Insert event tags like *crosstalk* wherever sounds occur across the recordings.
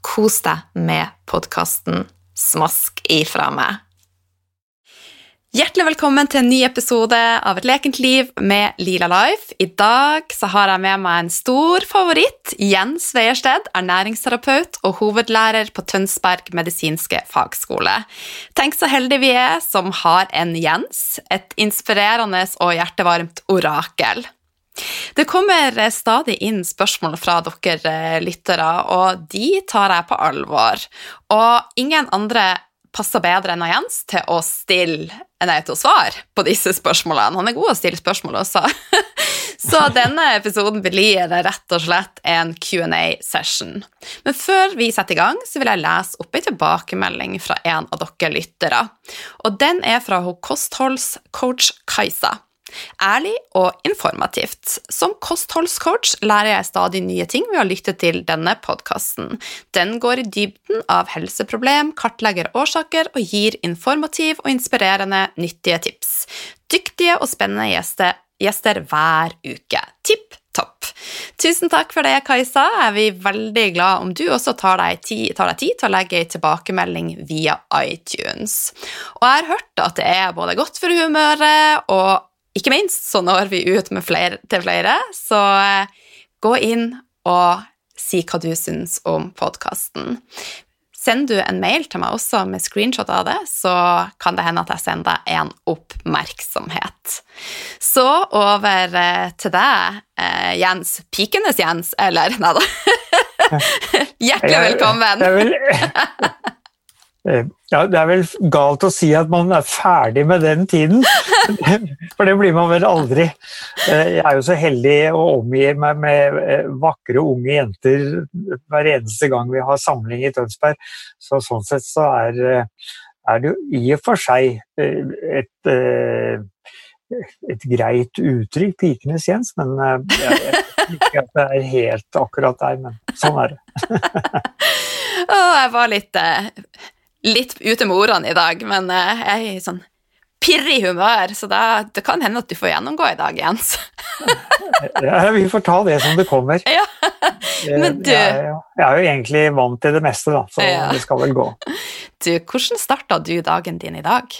Kos deg med podkasten smask ifra meg. Hjertelig velkommen til en ny episode av Et lekent liv med Lila Life. I dag har jeg med meg en stor favoritt. Jens Veiersted, ernæringsterapeut og hovedlærer på Tønsberg medisinske fagskole. Tenk så heldige vi er som har en Jens, et inspirerende og hjertevarmt orakel. Det kommer stadig inn spørsmål fra dere eh, lyttere, og de tar jeg på alvor. Og ingen andre passer bedre enn Jens til å stille nei, til å svare på disse spørsmålene. Han er god å stille spørsmål også. *laughs* Så *laughs* denne episoden blir rett og slett en Q&A-session. Men før vi setter i gang, så vil jeg lese opp en tilbakemelding fra en av dere lyttere. Og den er fra kostholdscoach Kajsa. Ærlig og informativt. Som kostholdscoach lærer jeg stadig nye ting ved å lytte til denne podkasten. Den går i dybden av helseproblem, kartlegger årsaker og gir informativ og inspirerende nyttige tips. Dyktige og spennende gjester, gjester hver uke. Tipp topp. Tusen takk for det, Kajsa. Jeg blir veldig glad om du også tar deg, tid, tar deg tid til å legge en tilbakemelding via iTunes. Og jeg har hørt at det er både godt for humøret og ikke minst så når vi ut flere, til flere, så eh, gå inn og si hva du syns om podkasten. Sender du en mail til meg også med screenshot av det, så kan det hende at jeg sender deg en oppmerksomhet. Så over eh, til deg, eh, Jens. Pikenes Jens, eller *laughs* nei da. Hjertelig velkommen. Jeg, jeg, *laughs* jeg, ja, Det er vel galt å si at man er ferdig med den tiden, *laughs* for det blir man vel aldri. Eh, jeg er jo så heldig å omgi meg med eh, vakre unge jenter hver eneste gang vi har samling i Tønsberg. Så sånn sett så er, er det jo i og for seg et, et greit uttrykk, 'pikenes Jens', men jeg, jeg ikke at det er helt akkurat der, men sånn er det. *laughs* Å, jeg var litt litt ute med ordene i dag, men eh, jeg er i sånn pirrig humør, så da, det kan hende at du får gjennomgå i dag, Jens. *laughs* ja, vi får ta det som det kommer. Ja, men du... Jeg, jeg, er jo egentlig vant til det meste, da, så ja. det skal vel gå. *laughs* Du, hvordan starta du dagen din i dag?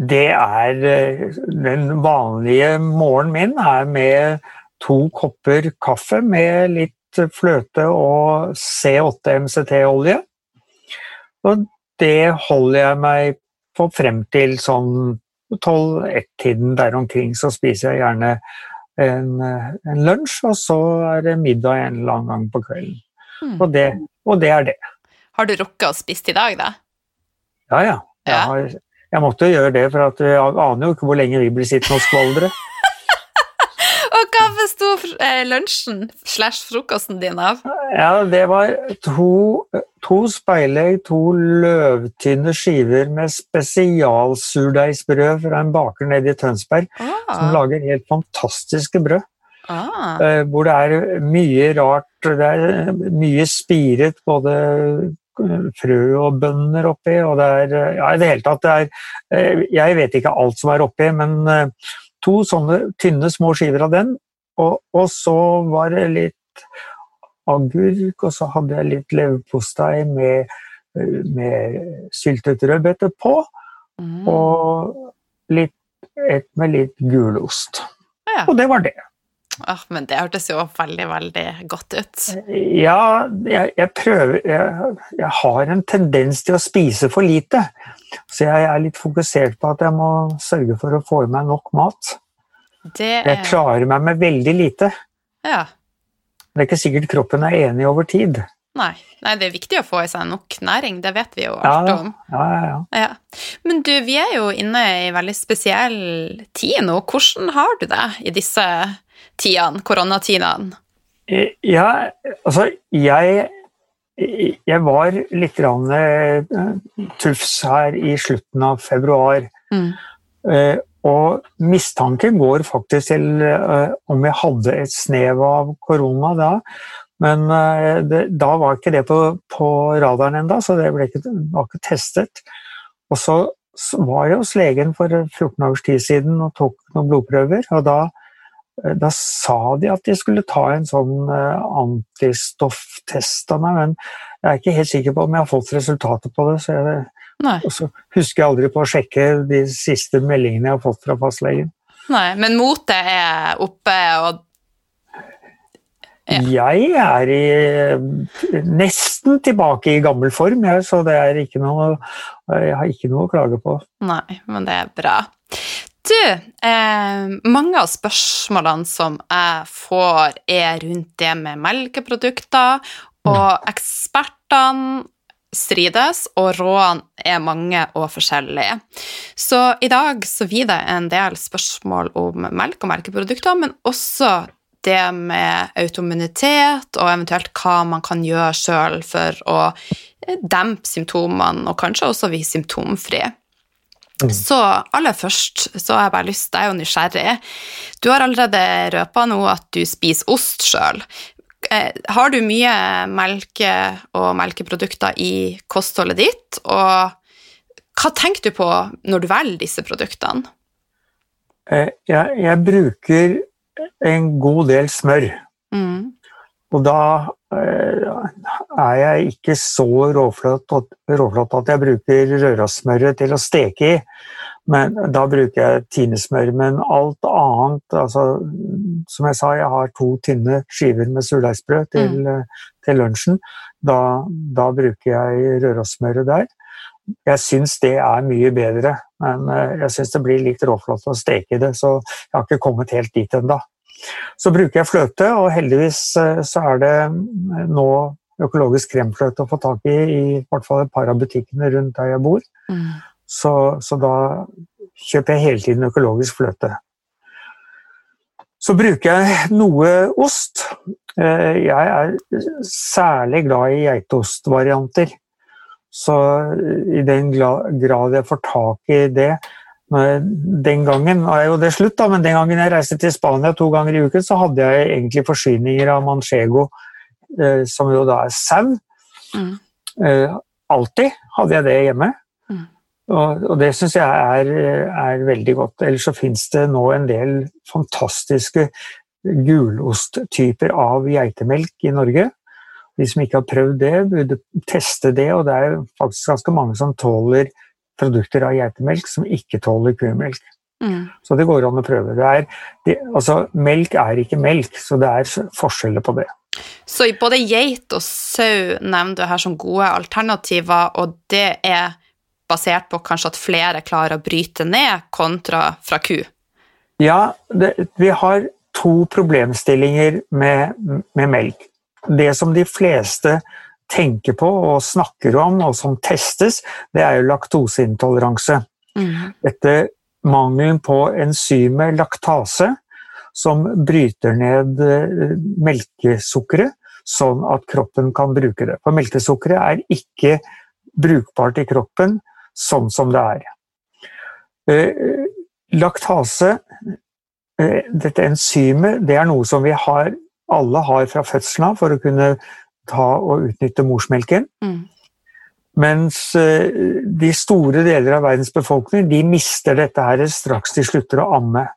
Det er eh, Den vanlige morgenen min er med to kopper kaffe med litt fløte og C8 MCT-olje. Og det holder jeg meg på frem til sånn tolv-ett-tiden der omkring. Så spiser jeg gjerne en, en, lunsj, og så er det middag en eller annen gang på kvelden. Mm. Og, det, og, det, er det. Har du rukket å spise i dag, da? Ja, ja. Jeg, har, jeg måtte gjøre det, for jeg aner jo ikke hvor lenge vi blir sittende og skvaldre. Og hva besto eh, lunsjen slash frokosten din av? Ja, Det var to, to speilegg, to løvtynne skiver med spesialsurdeigsbrød fra en baker nede i Tønsberg, ah. som lager helt fantastiske brød. Ah. Eh, hvor det er mye rart. Det er mye spiret, både frø og bønner oppi, og det er Ja, i det hele tatt, det er Jeg vet ikke alt som er oppi, men to sånne tynne, små skiver av den. Og, og, så var det litt agurk, og så hadde jeg litt leverpostei med, med syltet rødbete på. Mm. Og litt, et med litt gulost. Ja. Og det var det. Oh, men det hørtes jo veldig, veldig godt ut. Ja, jeg, jeg prøver jeg, jeg, har en tendens til å spise for lite. Så jeg er litt fokusert på at jeg må sørge for å få i meg nok mat. Er... Jeg klarer meg med veldig lite. Ja. Det er ikke sikkert kroppen er enig over tid. Nei. Nei. det er viktig å få i seg nok næring, det vet vi jo alt om. Ja, ja, ja. Men du, vi er jo inne i veldig spesiell tid nå. Hvordan har du det i disse tidene, koronatidene? Eh, ja, altså jeg jeg var litt uh, tufs her i slutten av februar. Mm. Uh, og mistanken går faktisk til om jeg hadde et snev av korona da. Men det, da var ikke det på, på radaren enda, så det ikke, var ikke testet. Og så, var jeg hos legen for 14 års tid siden og tok noen blodprøver. og da Eh, da sa de at de skulle ta en sånn eh, antistofftest av meg, men jeg er ikke helt sikker på om jeg har fått resultatet på det. Så jeg, og så husker jeg aldri på å sjekke de siste meldingene jeg har fått fra fastlegen. Nei, Men motet er oppe og ja. Jeg er i, nesten tilbake i gammel form, jeg, så det er ikke noe, jeg har ikke noe å klage på. Nei, men det er bra. Du, eh, mange av spørsmålene som jeg får, er rundt det med melkeprodukter, og ekspertene strides, og rådene er mange og forskjellige. Så i dag så blir det en del spørsmål om melk og melkeprodukter, men også det med automunitet, og eventuelt hva man kan gjøre sjøl for å dempe symptomene, og kanskje også bli symptomfrie. Mm. Så aller først så har jeg bare lyst, jeg er jo nysgjerrig. Du har allerede røpa nå at du spiser ost sjøl. Eh, har du mye melke og melkeprodukter i kostholdet ditt, og hva tenker du på når du velger disse produktene? Eh, jeg, jeg bruker en god del smør. Mm. Og da eh, er jeg ikke så råflott, råflott at jeg bruker rørasmøret til å steke i. Men da bruker jeg tinesmør. Men alt annet altså, Som jeg sa, jeg har to tynne skiver med surdeigsbrød til, mm. til, lunsjen. Da, da, bruker jeg rørasmøret der. Jeg syns det er mye bedre, men eh, jeg syns det blir litt råflott å steke i det. Så jeg har ikke kommet helt dit ennå. Så bruker jeg fløte, og heldigvis eh, så er det eh, nå økologisk kremfløte å få tak i i hvert fall et par av butikkene rundt der jeg bor. Mm. Så, så, da kjøper jeg hele tiden økologisk fløte. Så bruker jeg noe ost. Eh, jeg er særlig glad i geitostvarianter. Så i den grad jeg får tak i det, den gangen er jo det slutt, da, men den gangen jeg reiste til Spania to ganger i uken, så hadde jeg egentlig forsyninger av manchego, eh, som jo da er sau. Mm. Eh, alltid hadde jeg det hjemme. Mm. Og, og, det syns jeg er, er, veldig godt. Ellers så fins det nå en del fantastiske gulosttyper av geitemelk i Norge. De som ikke har prøvd det, burde teste det, og det er faktisk ganske mange som tåler produkter av geitemelk som ikke tåler kumelk. Mm. Så det går an å prøve. Er, det, altså, melk er ikke melk, så det er forskjeller på det. Så både geit og sau nevner du her som gode alternativer, og det er basert på kanskje at flere klarer å bryte ned kontra fra ku? Ja, det, vi har to problemstillinger med, med melk. Det som de fleste tenker på og snakker om, og som testes, det er jo laktoseintoleranse. Mm. Dette mangelen på enzymet laktase, som bryter ned eh, melkesukkeret, sånn at kroppen kan bruke det. For melkesukkeret er ikke brukbart i kroppen sånn som det er. Eh, laktase, eh, dette enzymet, det er noe som vi har, alle har fra fødselen av for å kunne ta og utnytte morsmelken. Mm. Mens eh, de store deler av verdens befolkning de mister dette her straks de slutter å amme.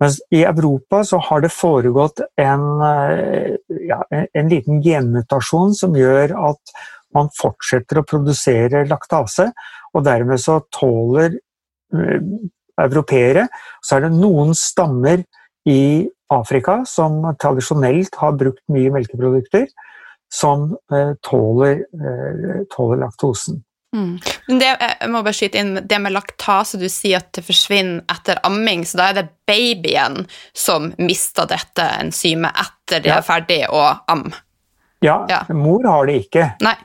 Mens i Europa så har det foregått en, eh, ja, en liten genmutasjon som gjør at man fortsetter å produsere laktase, og dermed så tåler uh, europeere Så er det noen stammer i Afrika som tradisjonelt har brukt mye melkeprodukter, som eh, tåler, eh, tåler laktosen. Mm. Det, jeg må bare skyte inn det med laktase. Du sier at det forsvinner etter amming, så da er det babyen som mister dette enzymet etter de ja. er ferdig å amme? Ja, ja, mor har det ikke. Nei.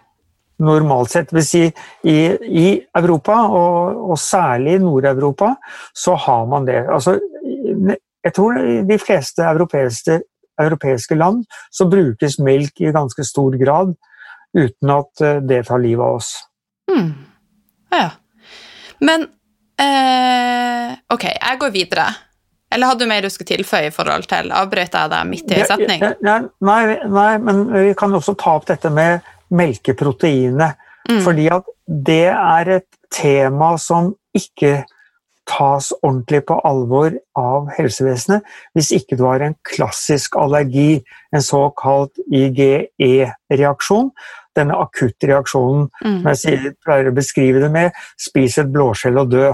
Normalt sett. Vil si, i, i Europa, og, og særlig i Nord-Europa, så har man det. Altså, jeg tror de fleste europeiske, europeiske land så brukes melk i ganske stor grad uten at eh, det tar livet av oss. Hmm. Ja. Men eh, Ok, jeg går videre. Eller hadde du mer du skulle tilføye i forhold til Avbrøt jeg deg midt i en setning? Nei, nei, nei, men vi kan også ta opp dette med melkeproteinet. Mm. Fordi at det er et tema som ikke tas ordentlig på alvor av helsevesenet hvis ikke du har en klassisk allergi, en såkalt IGE-reaksjon. Denne akutte reaksjonen mm. som jeg sier, pleier å beskrive det med 'spis et blåskjell og dø'.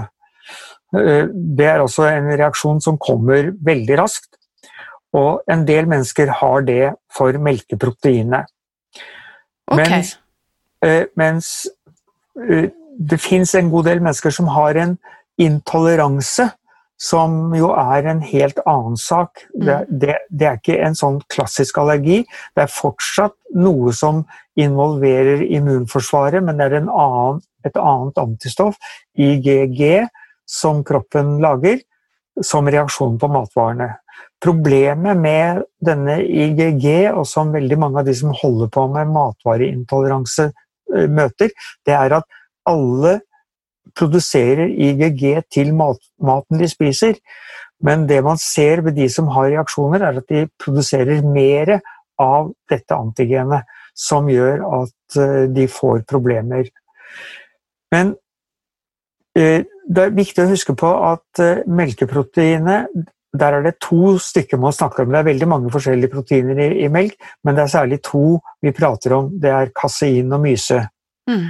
Eh, det er også en reaksjon som kommer veldig raskt. Og en del mennesker har det for melkeproteinet. Okay. Mens, eh, mens eh, det fins en god del mennesker som har en intoleranse, som jo er en helt annen sak. Mm. Det, det, det, er ikke en sånn klassisk allergi. Det er fortsatt noe som involverer immunforsvaret, men det er annen, et annet antistoff, IGG, som kroppen lager som reaksjon på matvarene. Problemet med denne IGG, og som veldig mange av de som holder på med matvareintoleranse møter, det er at alle produserer IGG til mat, maten de spiser. Men det man ser ved de som har reaksjoner, er at de produserer mer av dette antigenet, som gjør at eh, de får problemer. Men eh, det er viktig å huske på at eh, melkeproteinet der er det to stykker man snakker om. Det er veldig mange forskjellige proteiner i, i melk, men det er særlig to vi prater om. Det er kasein og myse. Mm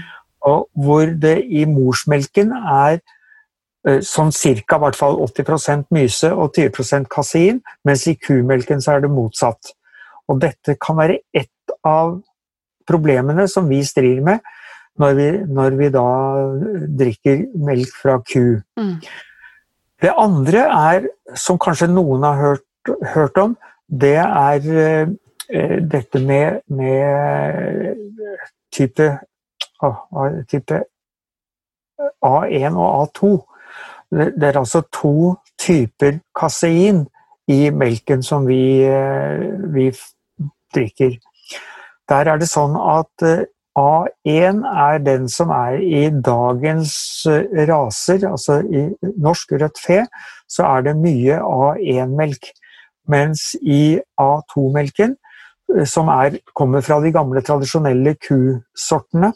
og hvor det i morsmelken er eh, sånn ca. 80% myse og 20% kasein, mens i kumelken så er det motsatt. Og dette kan være ett av problemene som vi strir med når vi, når vi da drikker melk fra ku. Mm. Det andre er, som kanskje noen har hørt, hørt om, det er eh, dette med, med type type A1 og A2. Det er altså to typer kasein i melken som vi, eh, vi drikker. Der er det sånn at eh, A1 er den som er i dagens eh, raser, altså i norsk rødt fe, så er det mye A1-melk. Mens i A2-melken, som er, kommer fra de gamle, tradisjonelle kusortene,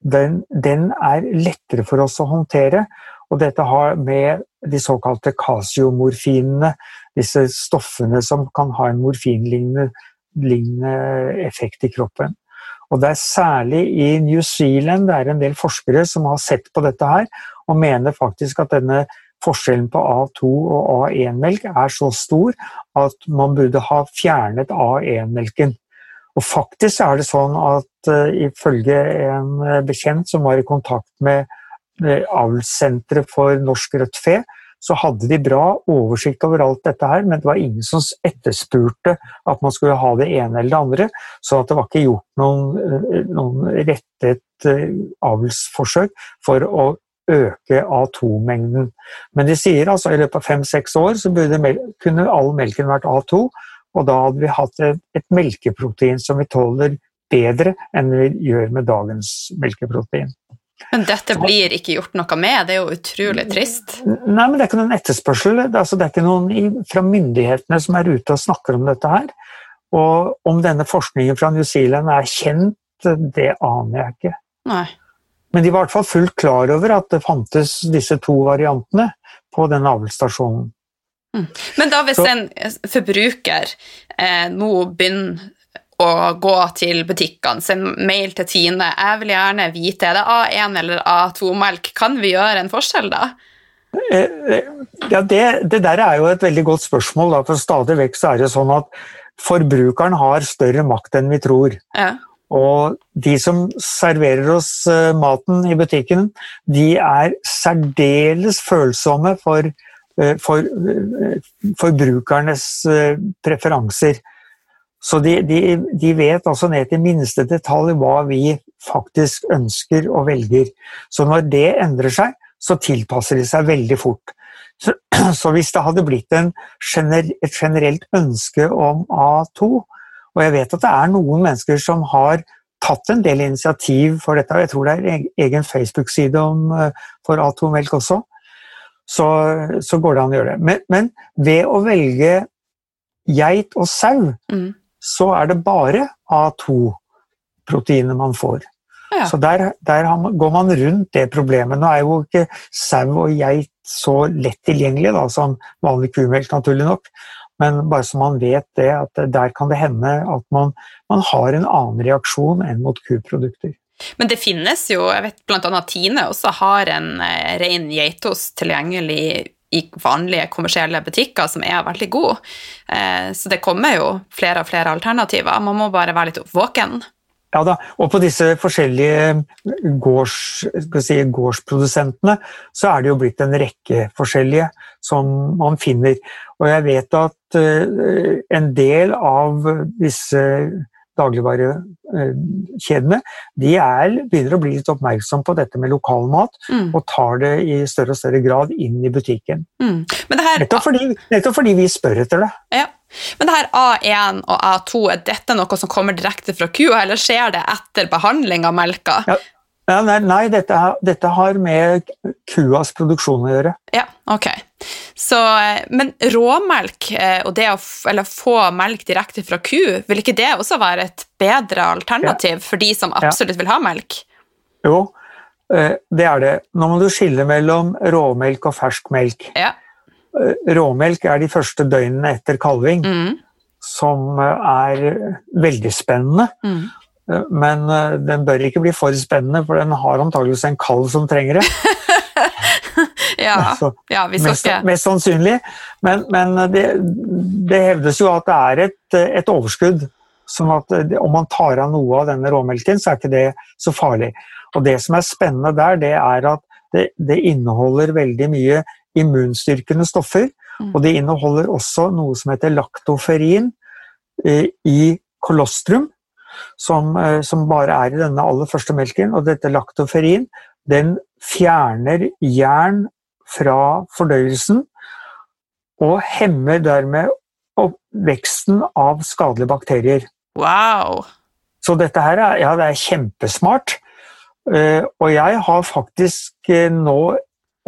den, den, er lettere for oss å håndtere. Og dette har med de såkalte kasiomorfinene, disse stoffene som kan ha en morfinlignende effekt i kroppen. Og det er særlig i New Zealand det er en del forskere som har sett på dette her, og mener faktisk at denne forskjellen på A2 og A1-melk er så stor at man burde ha fjernet A1-melken. Og faktisk er det sånn at uh, ifølge en uh, bekjent som var i kontakt med uh, avlssenteret for norsk rødt fe, så hadde de bra oversikt over alt dette her, men det var ingen som etterspurte at man skulle ha det ene eller det andre. Så det var ikke gjort noen, noen rettet avlsforsøk for å øke A2-mengden. Men de sier altså i løpet av fem-seks år så kunne all melken vært A2, og da hadde vi hatt et, et melkeprotein som vi tåler bedre enn vi gjør med dagens melkeprotein. Men dette blir ikke gjort noe med, det er jo utrolig trist. Nei, men det er ikke noen etterspørsel. Det er, altså, det er ikke noen fra myndighetene som er ute og snakker om dette her. Og om denne forskningen fra New Zealand er kjent, det aner jeg ikke. Nei. Men de var i hvert fall fullt klar over at det fantes disse to variantene på den avlsstasjonen. Mm. Men da hvis en forbruker eh, nå begynner å gå til butikkene, send mail til Tine Jeg vil gjerne vite er det A1 eller A2-melk. Kan vi gjøre en forskjell da? Ja, det, det, der er jo et veldig godt spørsmål. Da, for Stadig vekk så er det sånn at forbrukeren har større makt enn vi tror. Ja. Og de som serverer oss maten i butikken, de er særdeles følsomme for, for uh, forbrukernes preferanser. Så de, de, de, vet altså ned til minste detalj hva vi faktisk ønsker og velger. Så når det endrer seg, så tilpasser de seg veldig fort. Så, *clears throat* så hvis det hadde blitt gener, et generelt ønske om A2, og jeg vet at det er noen mennesker som har tatt en del initiativ for dette. og Jeg tror det er egen Facebook-side eh, for A2-melk også. Så, så, går det an å gjøre det. Men, men ved å velge geit og sau, mm. så er det bare A2-proteiner man får. Ja. Så der, der, går man rundt det problemet. Nå er jo ikke sau og geit så lett tilgjengelig da, som vanlig kumelk, naturlig nok. Men bare så man vet det, at der kan det hende at man, man har en annen reaksjon enn mot kuprodukter. Men det finnes jo, jeg vet bl.a. Tine også har en eh, ren geitost tilgjengelig i vanlige kommersielle butikker som er veldig god. Eh, så det kommer jo flere og flere alternativer. Man må bare være litt våken. Ja da, og på disse forskjellige gårds, si, gårdsprodusentene så er det jo blitt en rekke forskjellige som man finner. Og jeg vet at uh, en del av disse dagligvarekjedene de er, begynner å bli litt oppmerksom på dette med lokalmat, mm. og tar det i større og større grad inn i butikken. Mm. Her, nettopp, fordi, nettopp, fordi, vi spør etter det. Ja. Men det her A1 og A2, er dette noe som kommer direkte fra kua, eller skjer det etter behandling av melka? Ja. Ja, nei, nei dette, dette, har med kuas produksjon å gjøre. Ja, ok. Så, men råmelk eh, og det å få melk direkte fra ku, vil ikke det også være et bedre alternativ ja. for de som absolutt vil ha melk? Jo, eh, det er det. Nå må du skille mellom råmelk og fersk melk. Ja. Eh, råmelk er de første døgnene etter kalving, mm. som er veldig spennende. Mm. Men eh, den bør ikke bli for spennende, for den har antageligvis en kalv som trenger det. *laughs* ja, altså, ja, vi skal mest, ikke Mest sannsynlig. Men, men det, det, hevdes jo at det er et, et overskudd. Sånn at om man tar av noe av denne råmelken, så er ikke det så farlig. Og det som er spennende der, det er at det, det inneholder veldig mye immunstyrkende stoffer. Mm. Og det inneholder også noe som heter laktoferin eh, i kolostrum som, eh, som, bare er i denne aller første melken. Og dette laktoferin den fjerner jern fra fordøyelsen og hemmer dermed veksten av skadelige bakterier. Wow! Så dette her er, ja, det er kjempesmart. Eh, og jeg har faktisk eh, nå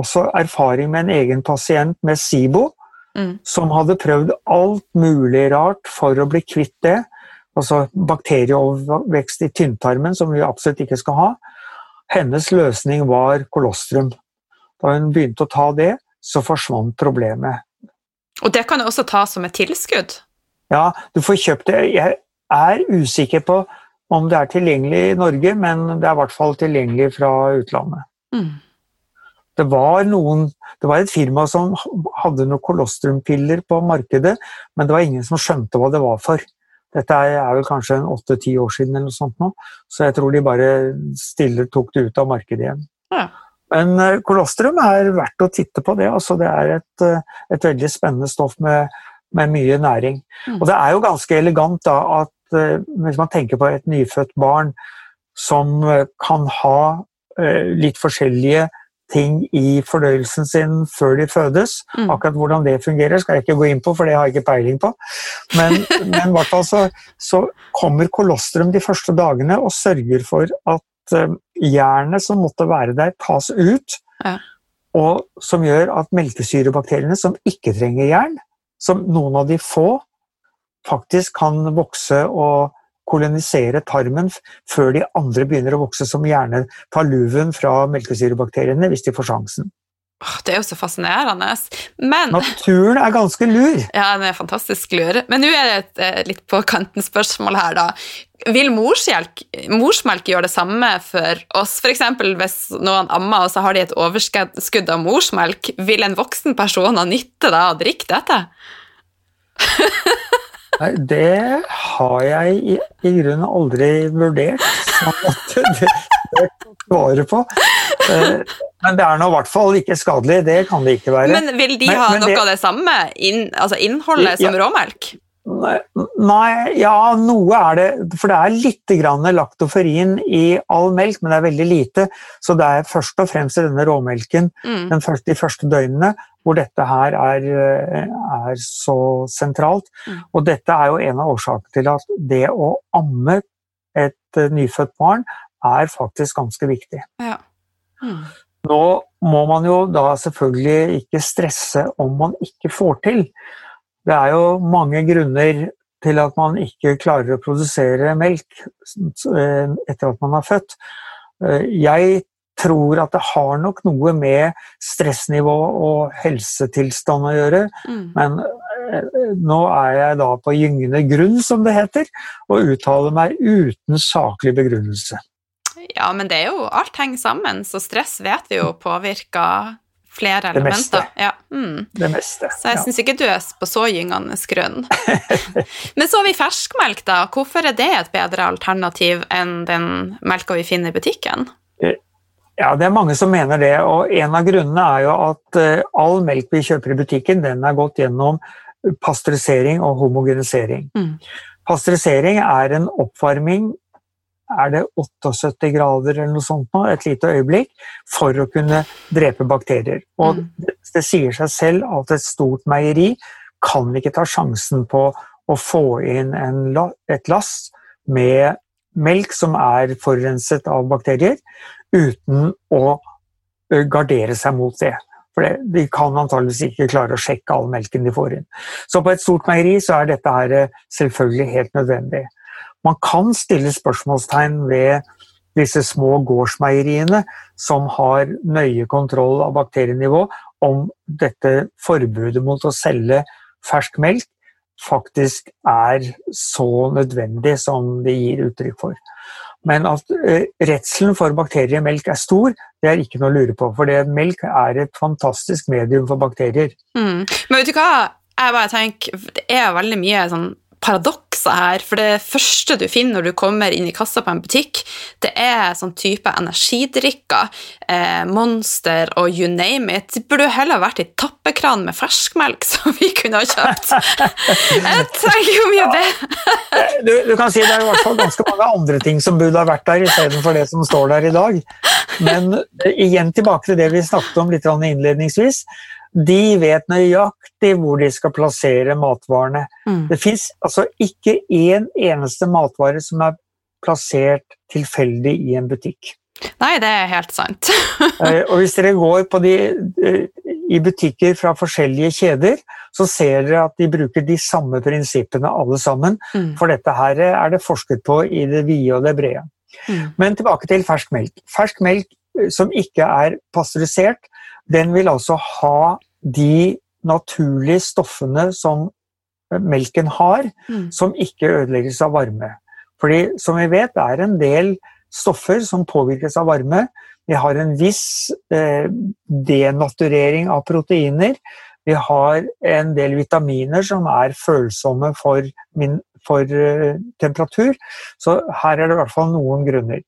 også erfaring med en egen pasient med SIBO, mm. som hadde prøvd alt mulig rart for å bli kvitt det altså bakterieovervekst i tynntarmen, som vi absolutt ikke skal ha. Hennes løsning var kolostrum. Da hun begynte å ta det, så forsvant problemet. Og det kan du også ta som et tilskudd? Ja, du får kjøpt det. Jeg er usikker på om det er tilgjengelig i Norge, men det er i hvert fall tilgjengelig fra utlandet. Mm. Det var, noen, det var et firma som hadde noen kolostrumpiller på markedet, men det var ingen som skjønte hva det var for. Dette er, vel kanskje åtte-ti år siden, eller noe sånt nå, så jeg tror de bare stille tok det ut av markedet igjen. Ja. Men uh, kolostrum er verdt å titte på det. Altså, det er et, uh, et veldig spennende stoff med, med mye næring. Mm. Og det er jo ganske elegant da, at uh, hvis man tenker på et nyfødt barn som kan ha litt forskjellige ting i fordøyelsen sin før de fødes. Mm. Akkurat hvordan det fungerer, skal jeg ikke gå inn på, for det har jeg ikke peiling på. Men, *laughs* men i hvert fall så, så, kommer kolostrum de første dagene og sørger for at um, jernet som måtte være der, tas ut. Ja. Og som gjør at melkesyrebakteriene som ikke trenger jern, som noen av de få, faktisk kan vokse og kolonisere tarmen før de andre begynner å vokse, som gjerne tar luven fra melkesyrebakteriene hvis de får sjansen. Det er jo så fascinerende. Men Naturen er ganske lur. Ja, den er fantastisk lur. Men nå er det et eh, litt på kanten spørsmål her, da. Vil morsmelk, morsmelk gjøre det samme for oss? F.eks. hvis noen ammer, og så har de et overskudd av morsmelk, vil en voksen person ha nytte av å drikke dette? *laughs* Nei, det har jeg i, i grunnen aldri vurdert. Sånn at det svaret på. Eh, men det er nå i hvert fall ikke skadelig. Det kan det ikke være. Men vil de men, ha men noe det, av det samme inn, altså innholdet som ja, råmelk? Nei, ja, noe er det. For det er litt laktoferin i all melk, men det er veldig lite. Så det er først og fremst i denne råmelken mm. første, de første døgnene hvor dette her er, er så sentralt. Mm. Og dette er jo en av årsakene til at det å amme et eh, nyfødt barn er faktisk ganske viktig. Ja. Mm. Nå må man jo da selvfølgelig ikke stresse om man ikke får til. Det er jo mange grunner til at man ikke klarer å produsere melk eh, etter at man er født. Eh, jeg tror at det har nok noe med stressnivå og helsetilstand å gjøre, mm. men eh, nå er jeg da på gyngende grunn, som det heter, og uttaler meg uten saklig begrunnelse. Ja, men det er jo alt henger sammen, så stress vet vi jo påvirker flere elementer. Det meste. Ja. Mm. Det meste. Så jeg ja. syns ikke du er på så gyngende grunn. *laughs* Men så har vi ferskmelk, da. Hvorfor er det et bedre alternativ enn den melka vi finner i butikken? Eh, ja, det er mange som mener det, og en av grunnene er jo at eh, all melk vi kjøper i butikken, den er gått gjennom pasteurisering og homogenisering. Mm. Pasteurisering er en oppvarming er det 78 grader eller noe sånt nå, et lite øyeblikk, for å kunne drepe bakterier. Og mm. det, det, sier seg selv at et stort meieri kan ikke ta sjansen på å få inn en, et lass med melk som er forurenset av bakterier, uten å gardere seg mot det. For det, de kan antageligvis ikke klare å sjekke all melken de får inn. Så på et stort meieri så er dette her selvfølgelig helt nødvendig. Man kan stille spørsmålstegn ved disse små gårdsmeieriene som har nøye kontroll av bakterienivå, om dette forbudet mot å selge fersk melk faktisk er så nødvendig som det gir uttrykk for. Men at uh, redselen for bakteriemelk er stor, det er ikke noe å lure på. For melk er et fantastisk medium for bakterier. Mm. Men vet du hva? Jeg bare tenker, Det er veldig mye sånn paradokser her. For det første du finner når du kommer inn i kassa på en butikk, det er sånn type energidrikker, eh, Monster og you name it. Det burde jo heller vært i tappekran med ferskmelk *laughs* som vi kunne ha kjøpt. Jeg tenker jo mye det. du, du, kan si det er i hvert fall ganske mange andre ting som burde ha vært der istedenfor det som står der i dag. Men eh, igjen tilbake til det vi snakket om litt innledningsvis. De vet nøyaktig hvor de skal plassere matvarene. Mm. Det fins altså ikke én eneste matvare som er plassert tilfeldig i en butikk. Nei, det er helt sant. *laughs* Eh, og hvis dere går de, eh, i butikker fra forskjellige kjeder, så ser dere at de bruker de samme prinsippene alle sammen. Mm. For dette her er det forsket på i det vide og det brede. Mm. Men tilbake til fersk melk. Fersk melk eh, som ikke er pasteurisert, den vil altså ha de naturlige stoffene som melken har, mm. som ikke ødelegges av varme. Fordi som vi vet, det er en del stoffer som påvirkes av varme. Vi har en viss eh, denaturering av proteiner. Vi har en del vitaminer som er følsomme for, min, for uh, temperatur. Så her er det i hvert fall noen grunner.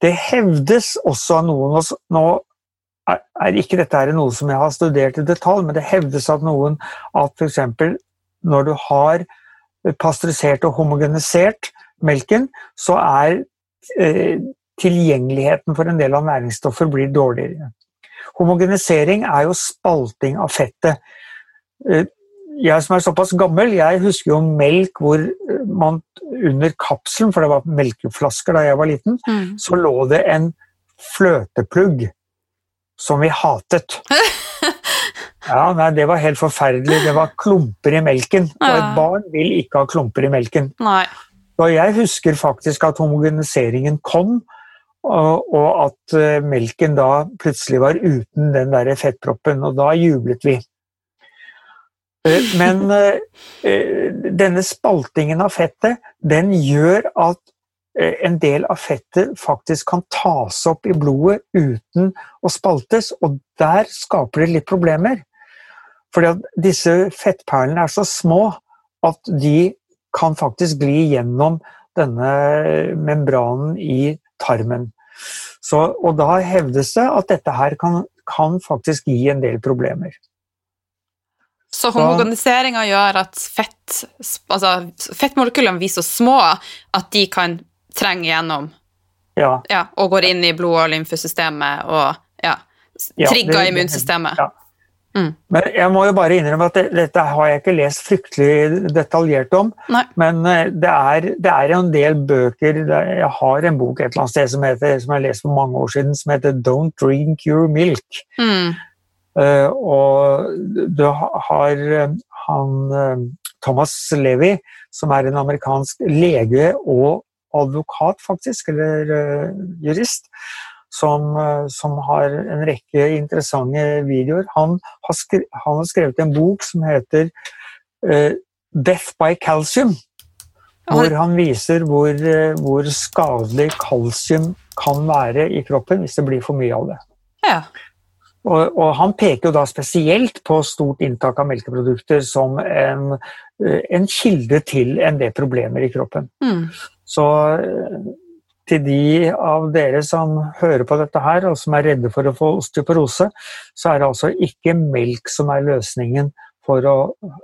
Det hevdes også av noen oss Nå er ikke dette er noe som jeg har studert i detalj, men det hevdes at noen at f.eks. når du har pasteurisert og homogenisert melken, så er eh, tilgjengeligheten for en del av næringsstoffer blir dårligere. Homogenisering er jo spalting av fettet. Eh, jeg som er såpass gammel, jeg husker jo melk hvor man under kapselen, for det var melkeflasker da jeg var liten, mm. så lå det en fløteplugg som vi hatet. *laughs* Ja, nei, Det var helt forferdelig. Det var klumper i melken. Og et barn vil ikke ha klumper i melken. Nei. Og jeg husker faktisk at homogeniseringen kom, Og, og at uh, melken da plutselig var uten den der fettproppen, og da jublet vi. Uh, men uh, *laughs* denne spaltingen av fettet, den gjør at en del av fettet faktisk kan tas opp i blodet uten å spaltes, og der skaper det litt problemer. Fordi at disse fettperlene er så små at de kan faktisk gli gjennom denne membranen i tarmen. Så, og da hevdes det at dette her kan, kan faktisk gi en del problemer. Så homogeniseringa gjør at fett, altså fettmolekylene blir så små at de kan trenge gjennom ja. ja og går inn i blod- og lymfesystemet og ja, trigger ja, immunsystemet. Ja. Mm. Men jeg må jo bare innrømme at det, dette har jeg ikke lest fryktelig detaljert om. Nei. Men eh, det er, det er, en del bøker Jeg har en bok et eller annet sted som, heter, som jeg leste for mange år siden, som heter 'Don't Drink Your Milk'. Mm. Uh, og du har uh, han uh, Thomas Levi, som er en amerikansk lege og advokat, faktisk, eller jurist som, eh, som, har en rekke interessante videoer. Han har, skrevet, han har skrevet en bok som heter uh, 'Death by Calcium'. Hvor han viser hvor, hvor, skadelig kalsium kan være i kroppen hvis det blir for mye av det. Ja. Og, og, han peker jo da spesielt på stort inntak av melkeprodukter som en, en kilde til en del problemer i kroppen. Mm. Så til de av dere som hører på dette her, og som er redde for å få osteoporose, så er det altså ikke melk som er løsningen for å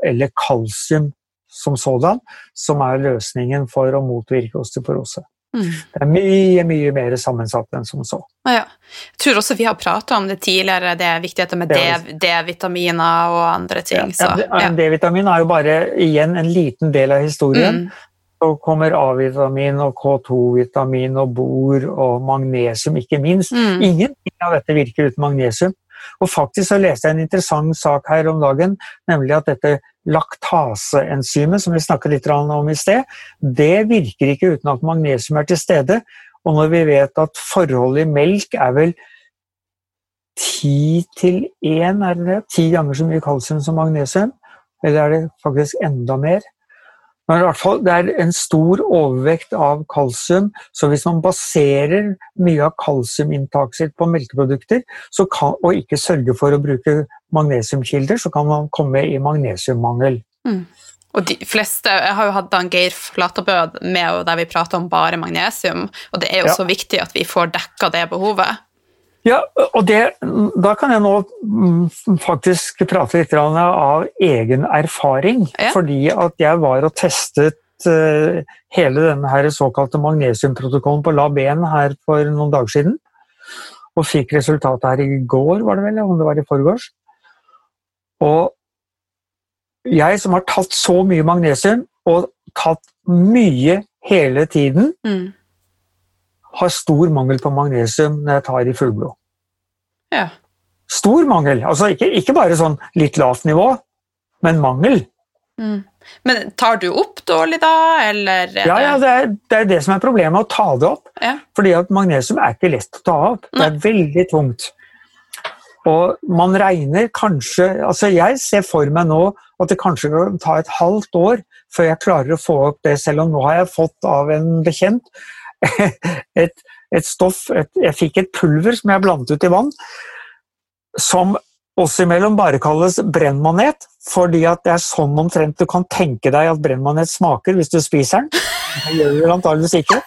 Eller kalsium som sådan, som er løsningen for å motvirke osteoporose. Mm. Det er mye, mye mer sammensatt enn som så. Ja. Jeg tror også vi har prata om det tidligere, det er viktigheten med D-vitaminer og andre ting. Ja, ja. D-vitamin er jo bare igjen en liten del av historien. Mm. Så kommer A-vitamin og K2-vitamin og bor og magnesium, ikke minst. Mm. Ingenting av dette virker uten magnesium. Og faktisk så leste jeg en interessant sak her om dagen, nemlig at dette laktaseenzymet, som vi snakket litt om i sted, det virker ikke uten at magnesium er til stede. Og når vi vet at forholdet i melk er vel ti til én, er det det? Ti ganger så mye kalsium som magnesium? Eller er det faktisk enda mer? Men i hvert fall, det er en stor overvekt av kalsium, så hvis man baserer mye av kalsiuminntaket sitt på melkeprodukter, kan, og ikke sørger for å bruke magnesiumkilder, så kan man komme i magnesiummangel. Mm. Og de fleste, Jeg har jo hatt Dan Geir Flaterbød med der vi prater om bare magnesium, og det er jo ja. så viktig at vi får dekka det behovet. Ja, og det, da kan jeg nå mm, faktisk prate litt av egen erfaring. Ja. Fordi at jeg var og testet uh, hele denne her såkalte magnesiumprotokollen på Lab 1 her for noen dager siden. Og fikk resultatet her i går, var det vel, om det var i forgårs. Og jeg som har tatt så mye magnesium, og tatt mye hele tiden, mm har stor mangel på magnesium når jeg tar i fullblod. Ja. Stor mangel. Altså ikke, ikke, bare sånn litt lavt nivå, men mangel. Mm. Men tar du opp dårlig da, eller? Ja, ja det, er, det, er, det som er problemet, å ta det opp. Ja. Fordi at magnesium er ikke lett å ta opp. Det er veldig tungt. Og man regner kanskje Altså, jeg ser for meg nå at det kanskje kan ta et halvt år før jeg klarer å få opp det, selv om nå har jeg fått av en bekjent *laughs* et, et stoff et, Jeg fikk et pulver som jeg blandet ut i vann, som oss imellom bare kalles brennmanet, fordi at det er sånn omtrent du kan tenke deg at brennmanet smaker hvis du spiser den. Det gjør du antakeligvis ikke.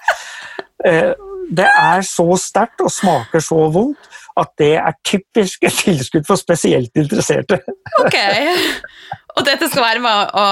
Eh, det er så sterkt og smaker så vondt at det er typisk et tilskudd for spesielt interesserte. Ok, Og dette skal være med å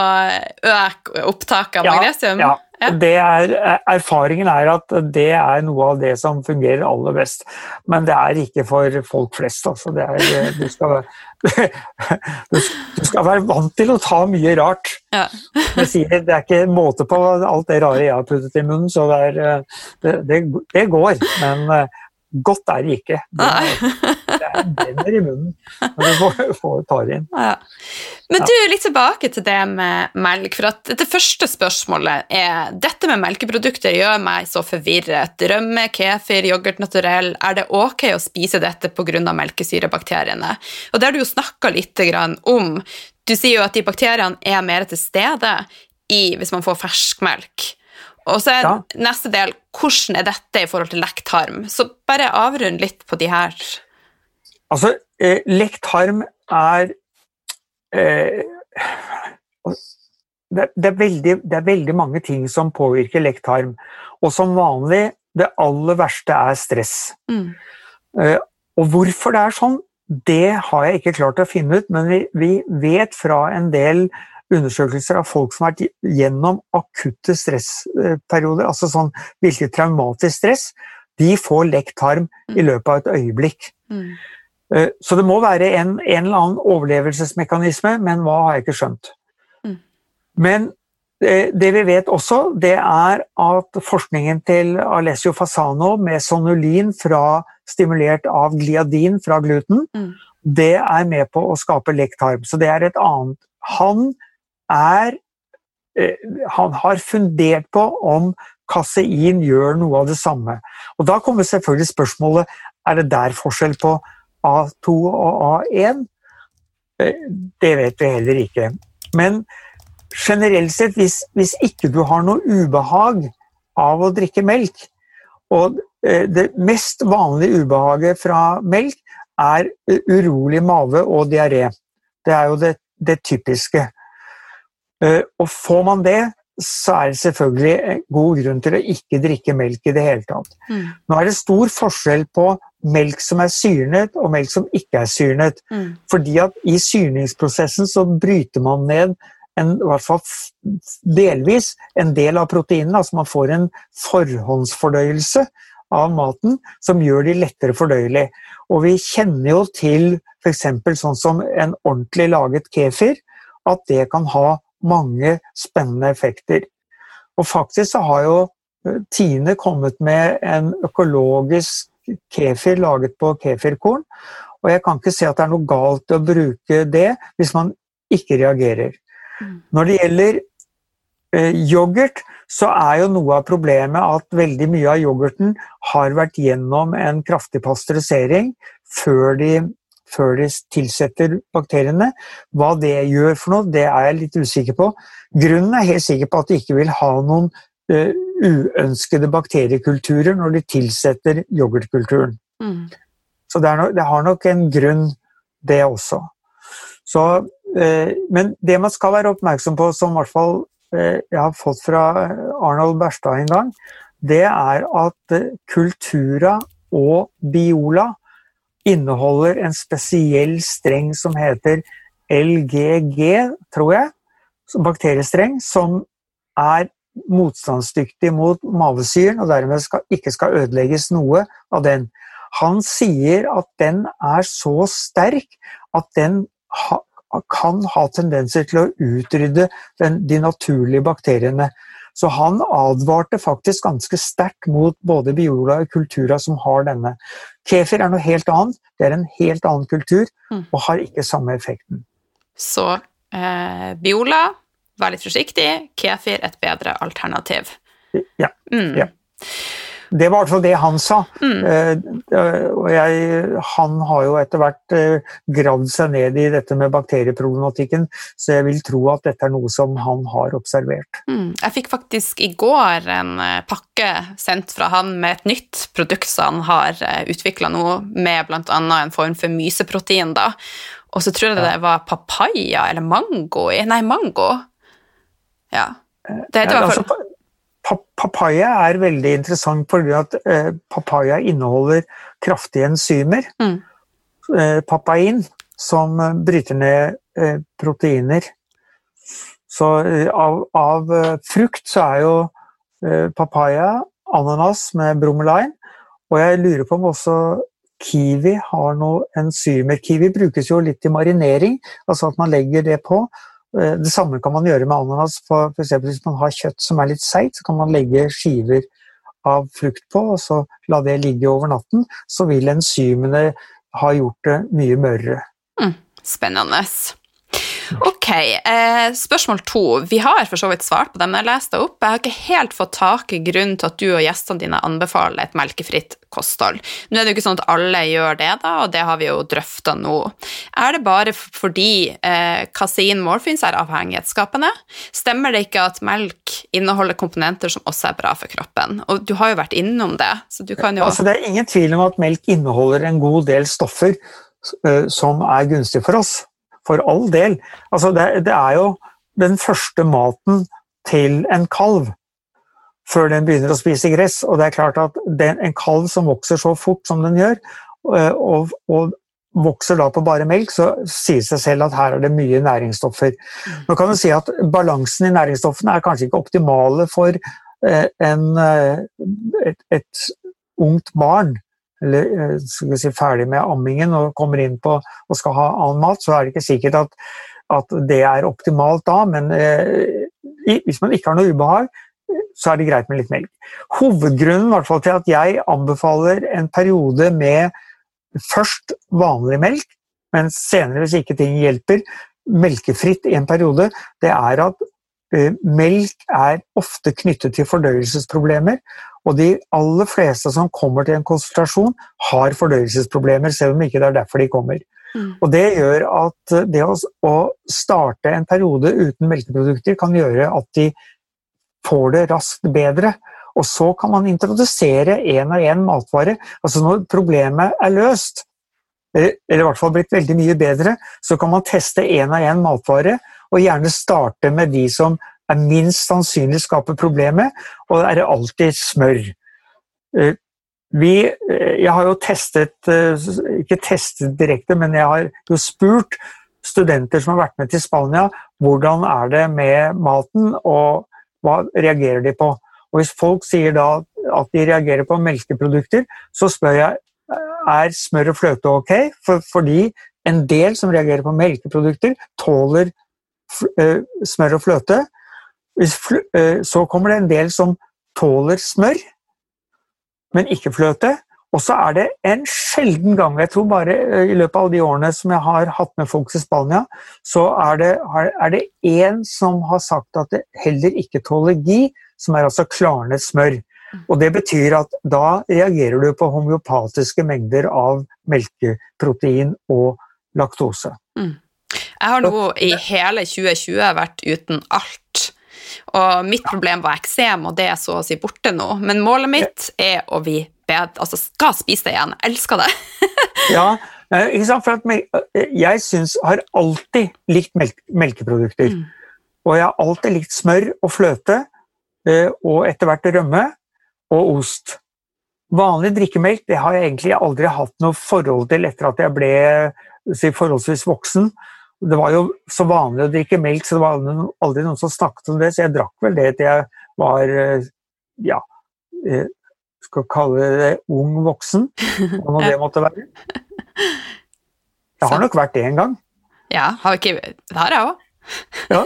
øke opptaket av magnesium? Ja, ja. Er, erfaringen er at det er noe av det som fungerer aller best. Men det er ikke for folk flest. Altså. Er, du, skal *laughs* du, skal være vant til å ta mye rart. Ja. *laughs* Sier, det er ikke måte på alt det rare jeg har puttet i munnen, så det, er, det, det, det går. Men godt er det ikke. Det er, *laughs* brenner i munnen når du får, får tar inn. Ja. Men du, litt tilbake til det med melk. For at det første spørsmålet er dette med melkeprodukter gjør meg så forvirret. Rømme, kefir, yoghurt naturell. Er det ok å spise dette pga. melkesyrebakteriene? Og det har du jo snakka litt om. Du sier jo at de bakteriene er mer til stede i, hvis man får ferskmelk. Og så er ja. neste del hvordan er dette i forhold til lekktarm. Så bare avrund litt på de her. Altså, eh, lekt tarm er eh, det, det, er veldig, det, er veldig, mange ting som påvirker lekt tarm. Og som vanlig, det aller verste er stress. Mm. Eh, og hvorfor det er sånn, det har jeg ikke klart å finne ut, men vi, vi vet fra en del undersøkelser av folk som har vært gjennom akutte stressperioder, altså sånn virkelig traumatisk stress, de får lekt tarm i løpet av et øyeblikk. Mm. Eh, så det må være en, en, eller annen overlevelsesmekanisme, men hva har jeg ikke skjønt. Mm. Men eh, det vi vet også, det er at forskningen til Alessio Fasano med sonulin fra, stimulert av gliadin fra gluten, mm. det er med på å skape lektarm. Så det er et annet Han er eh, Han har fundert på om kasein gjør noe av det samme. Og Da kommer selvfølgelig spørsmålet er det der forskjell på A2 og A1. Eh, det vet vi heller ikke. Men generelt sett, hvis, hvis ikke du har noe ubehag av å drikke melk, og eh, det mest vanlige ubehaget fra melk er urolig mage og diaré. Det er jo det, det typiske. Eh, og får man det, så er det selvfølgelig god grunn til å ikke drikke melk i det hele tatt. Mm. Nå er det stor forskjell på melk som er syrnet og melk som ikke er syrnet. Mm. Fordi at i syrningsprosessen så bryter man ned en, i hvert fall delvis en del av proteinene. Altså man får en forhåndsfordøyelse av maten som gjør de lettere fordøyelig. Og vi kjenner jo til f.eks. sånn som en ordentlig laget kefir, at det kan ha mange spennende effekter. Og faktisk så har jo eh, Tine kommet med en økologisk kefir laget på kefirkorn. Og jeg kan ikke se at det er noe galt å bruke det hvis man ikke reagerer. Mm. Når det gjelder eh, yoghurt, så er jo noe av problemet at veldig mye av yoghurten har vært gjennom en kraftig pasteurisering før de før de tilsetter bakteriene. Hva det gjør for noe, det er jeg litt usikker på. Grunnen er helt sikker på at de ikke vil ha noen uh, uønskede bakteriekulturer når de tilsetter yoghurtkulturen. Mm. Så det, no, det, har nok en grunn, det også. Så, uh, men det man skal være oppmerksom på, som i hvert fall uh, jeg har fått fra Arnold Berstad en gang, det er at Kultura og Biola inneholder en spesiell streng som heter LGG, tror jeg, bakteriestreng, som er motstandsdyktig mot mavesyren, og dermed skal, ikke skal ødelegges noe av den. Han sier at den er så sterk at den ha, kan ha tendenser til å utrydde den, de naturlige bakteriene. Så han advarte faktisk ganske sterkt mot både Biola og Kultura som har denne. Kefir er noe helt annet. Det er en helt annen kultur mm. og har ikke samme effekten. Så eh, Biola, vær litt forsiktig. Kefir et bedre alternativ. Ja. Mm. ja. Det var i hvert fall det han sa. Mm. Uh, og jeg, han har jo etter hvert uh, gravd seg ned i dette med bakterieproblematikken, så jeg vil tro at dette er noe som han har observert. Mm. Jeg fikk faktisk i går en uh, pakke sendt fra han med et nytt produkt som han har utvikla nå, med bl.a. en form for myseprotein. da. Og så tror jeg det var papaya eller mango i Nei, mango. Ja. Det heter i hvert fall Papaya er veldig interessant fordi at eh, papaya inneholder kraftige enzymer. Mm. Eh, papain, som eh, bryter ned proteiner. Så av, av frukt så er jo papaya, ananas med bromelain, og jeg lurer på om også kiwi har noen enzymer. Kiwi brukes jo litt i marinering, altså at man legger det på. Eh, det samme kan man gjøre med ananas. For, for hvis man har kjøtt som er litt seigt, så kan man legge skiver av frukt på, og så la det ligge over natten. Så vil enzymene ha gjort det mye mørere. Mm, spennende. Ok, eh, spørsmål to. Vi har for så vidt svart på det, men jeg leste opp. Jeg har ikke helt fått tak i grunnen til at du og gjestene dine anbefaler et melkefritt kosthold. Nå er det jo ikke sånn at alle gjør det, da, og det har vi jo drøfta nå. Er det bare fordi eh, kasein morfins er avhengighetsskapende? Stemmer det ikke at melk inneholder komponenter som også er bra for kroppen? Og du har jo vært innom det, så du kan jo altså, Det er ingen tvil om at melk inneholder en god del stoffer uh, som er gunstige for oss for all del. Altså det, det, er jo den første maten til en kalv før den begynner å spise gress. Og det er klart at den, en kalv som vokser så fort som den gjør, eh, og, og vokser da på bare melk, så sier seg selv at her er det mye næringsstoffer. Nå kan du si at Balansen i næringsstoffene er kanskje ikke optimale for eh, en, eh, et, et ungt barn eller eh, skal si, ferdig med ammingen og kommer inn på og skal ha annen mat, så er det ikke sikkert at, at det er optimalt da, men eh, hvis man ikke har noe ubehag, så er det greit med litt melk. Hovedgrunnen hvert fall, til at jeg anbefaler en periode med først vanlig melk, men senere, hvis ikke ting hjelper, melkefritt i en periode, det er at uh, melk er ofte knyttet til fordøyelsesproblemer. Og de aller fleste som kommer til en konsultasjon, har fordøyelsesproblemer, selv om ikke det er derfor de kommer. Mm. Og Det gjør at det å, å, starte en periode uten melkeprodukter kan gjøre at de får det raskt bedre. Og så kan man introdusere én og én matvare. Altså Når problemet er løst, eh, eller i hvert fall blitt veldig mye bedre, så kan man teste én og én matvare, og gjerne starte med de som er minst sannsynlig skaper problemet, og det er alltid smør. Eh, vi, eh, jeg har jo testet, eh, ikke testet direkte, men jeg har jo spurt studenter som har vært med til Spania, hvordan er det med maten, og hva reagerer de på. Og Hvis folk sier da at de reagerer på melkeprodukter, så spør jeg er smør og fløte ok, For, fordi en del som reagerer på melkeprodukter, tåler smør og fløte, så kommer det en del som tåler smør, men ikke fløte. Og så er det en sjelden gang, jeg tror bare eh, i løpet av de årene som jeg har hatt med folk til Spania, så er det, er det én som har sagt at det heller ikke tåler gi, som er altså klarnet smør. Og Det betyr at da reagerer du på homeopatiske mengder av melkeprotein og laktose. Mm. Jeg har nå i hele 2020 vært uten alt og mitt problem var eksem, og det er så å si borte nå. Men målet mitt er å bli bedre, altså skal spise det igjen. Jeg elsker det. *laughs* ja, ikke sant? For at jeg syns har alltid likt melk, melkeprodukter. Mm. Og jeg har alltid likt smør og fløte, eh, og etter hvert rømme og ost. Vanlig drikkemelk det har jeg egentlig aldri hatt noe forhold til etter at jeg ble si, forholdsvis voksen. Det var jo så vanlig å drikke melk, så det var aldri noen som snakket om det, så jeg drakk vel det til jeg var eh, ja, eh, skal kalle det ung voksen, hva *laughs* det måtte være. Jeg har nok vært det en gang. Ja, har ikke, det har jeg òg. Ja.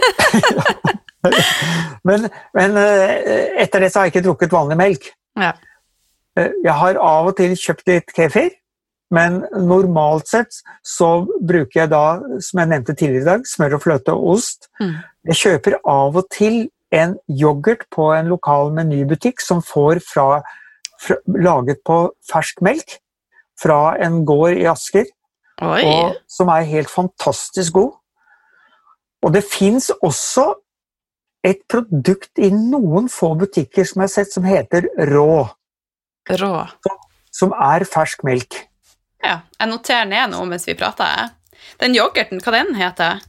*laughs* men, men, eh, etter det så har jeg ikke drukket vanlig melk. Ja. Jeg har av og til kjøpt litt kefir. Men normalt sett så bruker jeg da, som jeg nevnte tidligere i dag, smør og fløte og ost. Mm. Jeg kjøper av og til en yoghurt på en lokal menybutikk som får fra, fra, laget på fersk melk fra en gård i Asker. Og, som er helt fantastisk god. Og det fins også et produkt i noen få butikker som jeg har sett, som heter Rå. Rå. Som, som er fersk melk. Ja, jeg noterer ned noe mens vi prater. Den yoghurten, hva den heter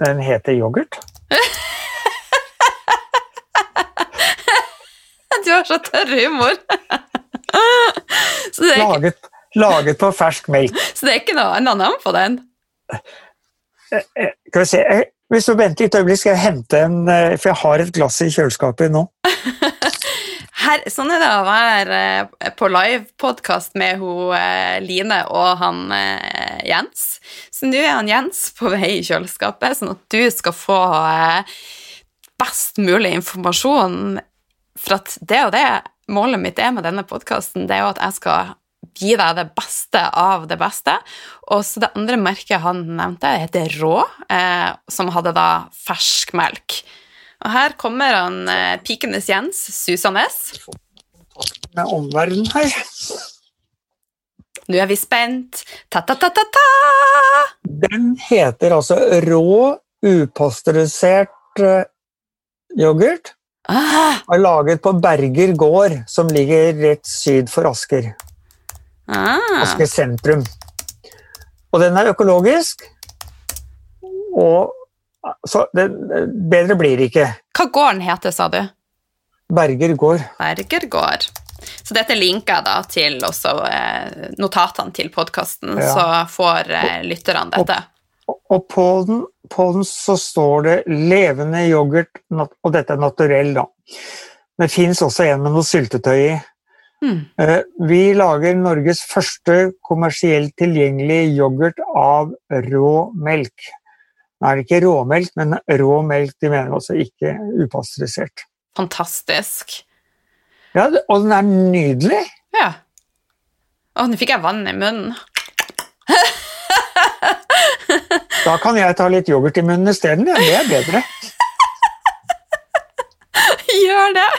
den? heter yoghurt. *laughs* du har så tørr humor. ikke... laget, laget, på fersk melk. Så det er ikke noe annet navn på den? Skal eh, eh, vi se Hvis du venter litt øyeblikk, skal jeg hente en eh, For jeg har et glass i kjøleskapet nå. *laughs* Her, sånn er det å være på live-podkast med hun, eh, Line og han eh, Jens. Så nå er han Jens på vei i kjøleskapet, sånn at du skal få best mulig informasjon. For at det og det målet mitt er med denne podkasten, det er jo at jeg skal gi deg det beste av det beste. Og så det andre merket han nevnte, heter Rå, eh, som hadde da ferskmelk. Og her kommer han eh, pikenes Jens Susanes. Med omverdenen her. Nå er vi spent. Ta-ta-ta-ta-ta! Den heter altså rå, upasteurisert uh, yoghurt. Ah. Er laget på Berger gård, som ligger rett syd for Asker. Ah. Asker sentrum. Og den er økologisk. Og så det, bedre blir det ikke. Hva gården heter, sa du? Berger gård. Berger gård. Så dette linker jeg da til også eh, notatene til podkasten, ja. så får eh, lytterne dette. Og, og på, den, på, den, så står det 'levende yoghurt', og dette er naturell, da. Det fins også en med noe syltetøy i. Mm. Eh, vi lager Norges første kommersielt tilgjengelige yoghurt av rå melk. Nå er det ikke råmelk, men rå melk. De mener også ikke upasteurisert. Fantastisk. Ja, og den er nydelig. Ja. Å, nå fikk jeg vann i munnen. *laughs* da kan jeg ta litt yoghurt i munnen isteden. Ja, det er bedre. Gjør det.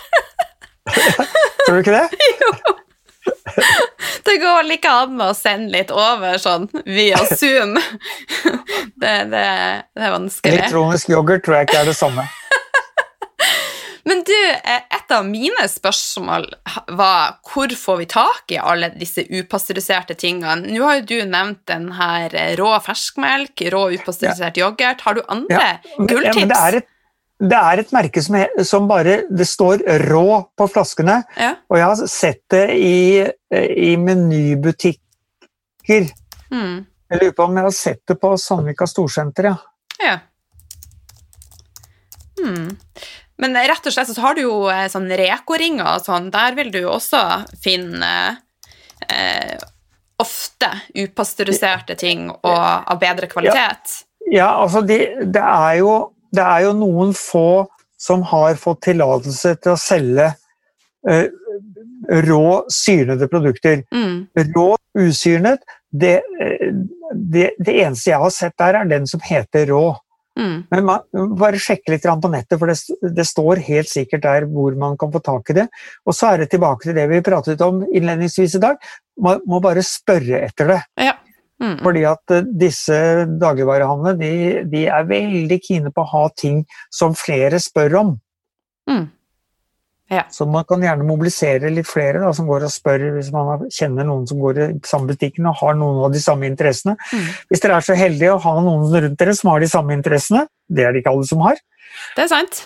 *laughs* Tror du ikke det? *laughs* Jo. Det går like an med å sende litt over sånn via Zoom. Det, det, det er vanskelig. Elektronisk yoghurt tror jeg ikke er det samme. Men du, eh, et av mine spørsmål var hvor får vi tak i alle disse upasteuriserte tingene? Nå har jo du nevnt den her eh, rå ferskmelk, rå upasteurisert ja. yoghurt. Har du andre ja. gulltips? Ja, det, er et, er merke som, som, bare Det står 'rå' på flaskene, ja. og jeg har sett det i, i menybutikker. Mm. Jeg lurer på om jeg har sett det på Sandvika Storsenter, ja. ja. Hmm. Men rett og slett så har du jo eh, sånn Reko-ringer og sånn. Der vil du jo også finne eh, ofte upasteuriserte ting og av bedre kvalitet. Ja, ja altså de, det, er jo, det, er jo, noen få som har fått tillatelse til å selge eh, rå, syrnede produkter. Mm. Rå, usyrnet det, det, det eneste jeg har sett der, er den som heter rå. Mm. Men man, bare sjekke litt på nettet, for det, det, står helt sikkert der hvor man kan få tak i det. Og så er det tilbake til det vi pratet om innledningsvis i dag. Man må bare spørre etter det. Ja. Mm. Fordi at eh, disse dagligvarehandlene de, de, er veldig kine på å ha ting som flere spør om. Mm. Ja. Så man kan gjerne mobilisere litt flere da, som går og spør hvis man kjenner noen som går i samme butikken og har noen av de samme interessene. Mm. Hvis dere er så heldige å ha noen rundt dere som har de samme interessene, det er det ikke alle som har. Det er sant.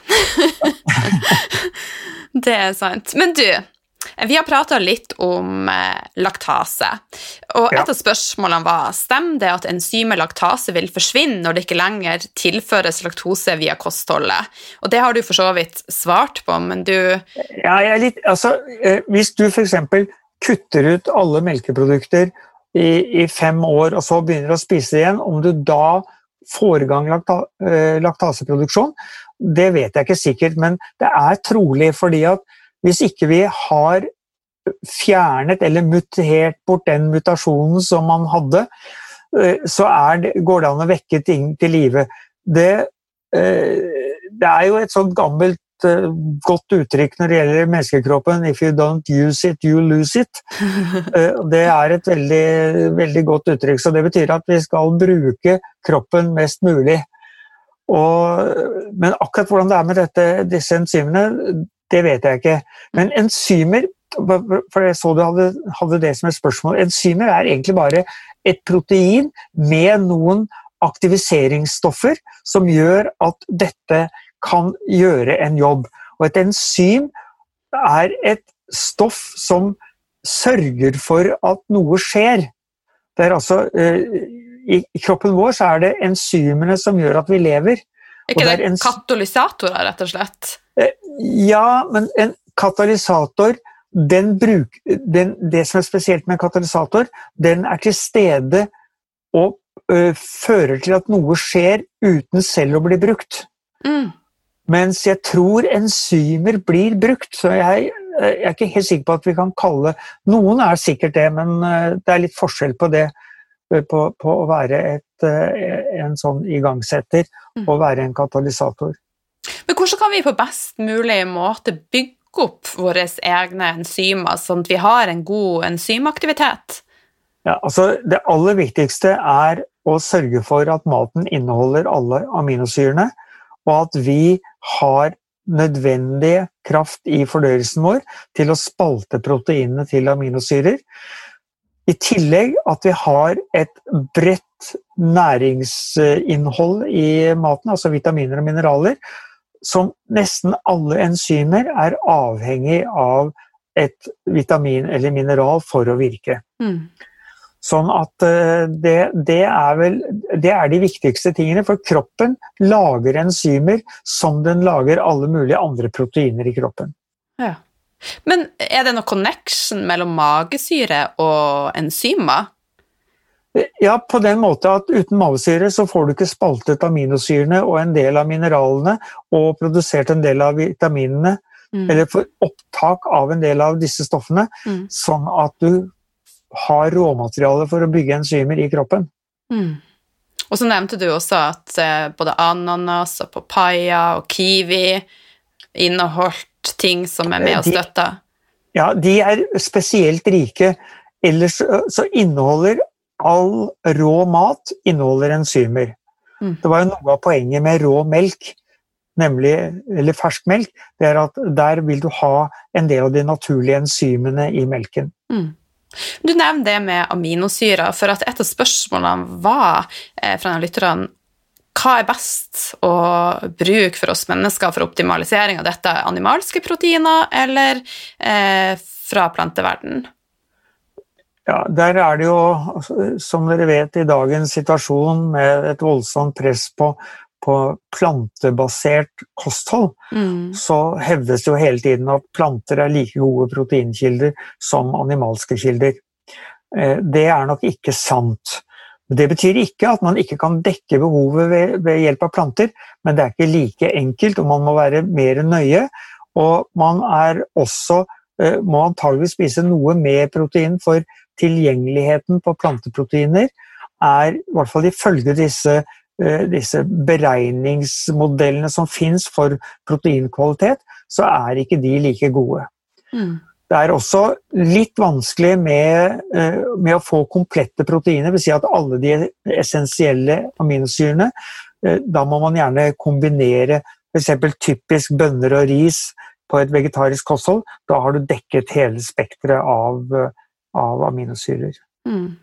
*laughs* det er sant. Men du, vi har prata litt om eh, laktase, og et ja. av spørsmålene var stemmer det at enzymet laktase vil forsvinne når det ikke lenger tilføres laktose via kostholdet. Og det har du for så vidt svart på, men du Ja, jeg er litt Altså, eh, hvis du f.eks. kutter ut alle melkeprodukter i, i, fem år, og så begynner å spise det igjen, om du da får i gang lakta, eh, laktaseproduksjon, det vet jeg ikke sikkert, men det er trolig fordi at hvis ikke vi har fjernet eller mutert bort den mutasjonen som man hadde, eh, så det, går det an å vekke ting til live. Det, eh, det, er jo et sånt gammelt eh, godt uttrykk når det gjelder menneskekroppen 'if you don't use it, you lose it'. *laughs* Det er et veldig, veldig godt uttrykk, så det betyr at vi skal bruke kroppen mest mulig. Og, men akkurat hvordan det er med dette, disse enzymene, det vet jeg ikke. Men enzymer for jeg så du hadde, hadde, det som et spørsmål. Enzymer er egentlig bare et protein med noen aktiviseringsstoffer som gjør at dette kan gjøre en jobb. Og et enzym er et stoff som sørger for at noe skjer. Det er altså, eh, I kroppen vår så er det enzymene som gjør at vi lever. Er ikke det, det katalysatorer, rett og slett? Eh, ja, men en katalysator den bruk, den, Det som er spesielt med en katalysator, den er til stede og ø, fører til at noe skjer uten selv å bli brukt. Mm. Mens jeg tror enzymer blir brukt. Så jeg jeg er ikke helt sikker på at vi kan kalle Noen er sikkert det, men det er litt forskjell på det. På, på å være et, en sånn igangsetter mm. og være en katalysator. Men hvordan kan vi på best mulig måte bygge opp våre egne enzymer, sånn at vi har en god enzymaktivitet? Ja, altså Det aller viktigste er å sørge for at maten inneholder alle aminosyrene, og at vi har nødvendig kraft i fordøyelsen vår til å spalte proteinene til aminosyrer. I tillegg at vi har et bredt næringsinnhold i maten, altså vitaminer og mineraler, som nesten alle enzymer er avhengig av et vitamin eller mineral for å virke. Mm. Sånn at eh, det, det, er vel Det er de viktigste tingene, for kroppen lager enzymer som den lager alle mulige andre proteiner i kroppen. Ja. Men er det noe connection mellom magesyre og enzymer? Ja, på den måte at uten magesyre så får du ikke spaltet aminosyrene og en del av mineralene og produsert en del av vitaminene, mm. eller for opptak av en del av disse stoffene, mm. sånn at du har råmateriale for å bygge enzymer i kroppen. Mm. Og så nevnte du også at eh, både ananas og papaya og kiwi inneholdt ting som er med og støtter. Ja, de er spesielt rike. Ellers så inneholder all rå mat inneholder enzymer. Mm. Det var jo noe av poenget med rå melk, nemlig, eller fersk melk, det er at der vil du ha en del av de naturlige enzymene i melken. Mm. Du nevner det med aminosyrer, for at et av spørsmålene var eh, fra lytterne hva er best å bruke for oss mennesker for optimalisering av dette? Animalske proteiner eller eh, fra planteverden? Ja, der er det jo, som dere vet, i dagens situasjon med et voldsomt press på på plantebasert kosthold, mm. så hevdes det jo hele tiden at planter er like gode proteinkilder som animalske kilder. Eh, det er nok ikke sant. Det betyr ikke at man ikke kan dekke behovet ved, ved, hjelp av planter, men det er ikke like enkelt, og man må være mer nøye. Og man er også eh, må antageligvis spise noe mer protein, for tilgjengeligheten på planteproteiner er, i hvert fall ifølge disse Eh, disse beregningsmodellene som fins for proteinkvalitet, så er ikke de like gode. Mm. Det er også litt vanskelig med, eh, med, å få komplette proteiner, dvs. Si at alle de essensielle aminosyrene eh, Da må man gjerne kombinere f.eks. typisk bønner og ris på et vegetarisk kosthold. Da har du dekket hele spekteret av, av aminosyrer. Mm.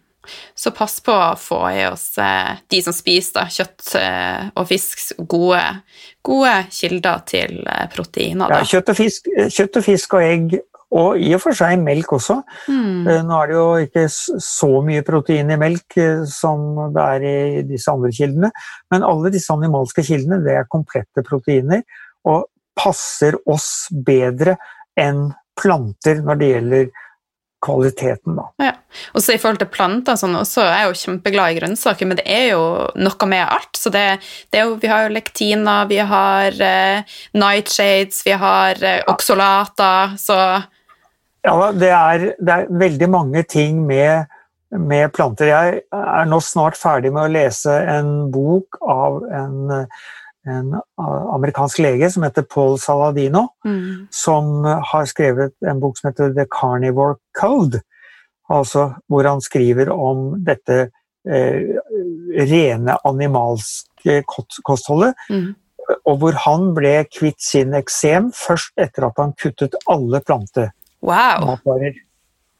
Så pass på å få i oss eh, de som spiser kjøtt og fisk, gode, gode kilder til proteiner. Ja, kjøtt og, fisk, kjøtt og fisk og egg, og i og for seg melk også. Mm. Nå er det jo ikke så mye protein i melk som det er i disse andre kildene, men alle disse animalske kildene det er komplette proteiner og passer oss bedre enn planter når det gjelder kvaliteten, da. Ja. Og så I forhold til planter sånn, så er jeg jo kjempeglad i grønnsaker, men det er jo noe med alt. så det, det jo, Vi har jo lektina, vi har eh, nightshades, vi har eh, oksolater, så Ja, det er, det er veldig mange ting med, med, planter. Jeg er nå snart ferdig med å lese en bok av en en amerikansk lege som heter Paul Saladino, mm. som har skrevet en bok som heter The Carnivore Code. Altså hvor han skriver om dette eh, rene animalske kostholdet. Mm. Og hvor han ble kvitt sin eksem først etter at han kuttet alle plantematvarer. Wow.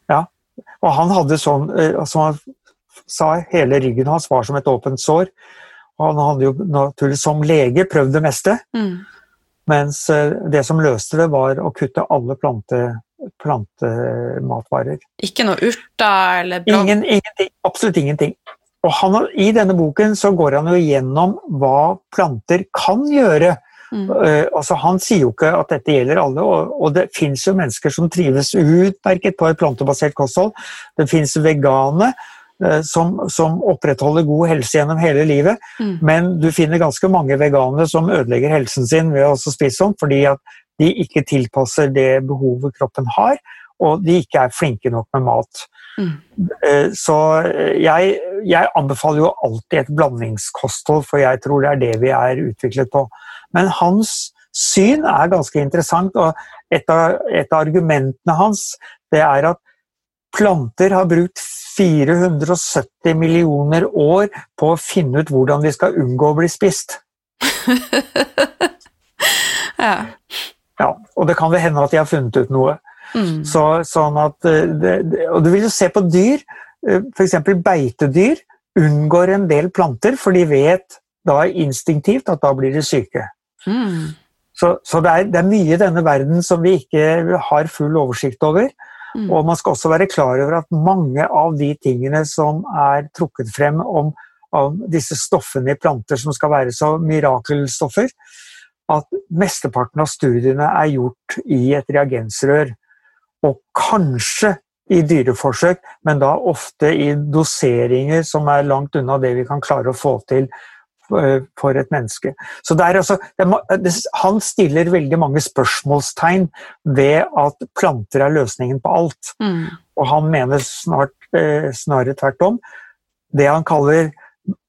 Ja. Og han hadde sånn, eh, som han sa, hele ryggen hans var som et åpent sår. Og han hadde jo naturlig som lege prøvd det meste. Mm. Mens eh, det som løste det, var å kutte alle plante, plantematvarer. Ikke noe urter eller blom? Ingen, ingenting. Absolutt ingenting. Og han, I denne boken så går han jo gjennom hva planter kan gjøre. Mm. Uh, altså Han sier jo ikke at dette gjelder alle, og, og det fins jo mennesker som trives utmerket på et plantebasert kosthold. Det fins vegane Eh, som, som, opprettholder god helse gjennom hele livet. Mm. Men du finner ganske mange veganere som ødelegger helsen sin ved å spise sånn, fordi at de ikke tilpasser det behovet kroppen har, og de ikke er flinke nok med mat. Mm. Eh, så jeg, jeg, anbefaler jo alltid et blandingskosthold, for jeg tror det er det vi er utviklet på. Men hans syn er ganske interessant, og et av, et av argumentene hans det er at planter har brukt 470 millioner år på å finne ut hvordan de skal unngå å bli spist. *laughs* ja. ja. Og det kan vel hende at de har funnet ut noe. Mm. Så, sånn at, det, og du vil jo se på dyr, eh, f.eks. beitedyr unngår en del planter, for de vet da instinktivt at da blir de syke. Mm. Så, så det, er, det, er, mye i denne verden som vi ikke har full oversikt over. Mm. Og man skal også være klar over at mange av de tingene som er trukket frem om, om disse stoffene i planter som skal være så mirakelstoffer, at mesteparten av studiene er gjort i et reagensrør. Og kanskje i dyreforsøk, men da ofte i doseringer som er langt unna det vi kan klare å få til for et menneske. Så altså, det, Han stiller veldig mange spørsmålstegn ved at planter er løsningen på alt. Mm. Og han mener snart, eh, snarere tvert om. Det han kaller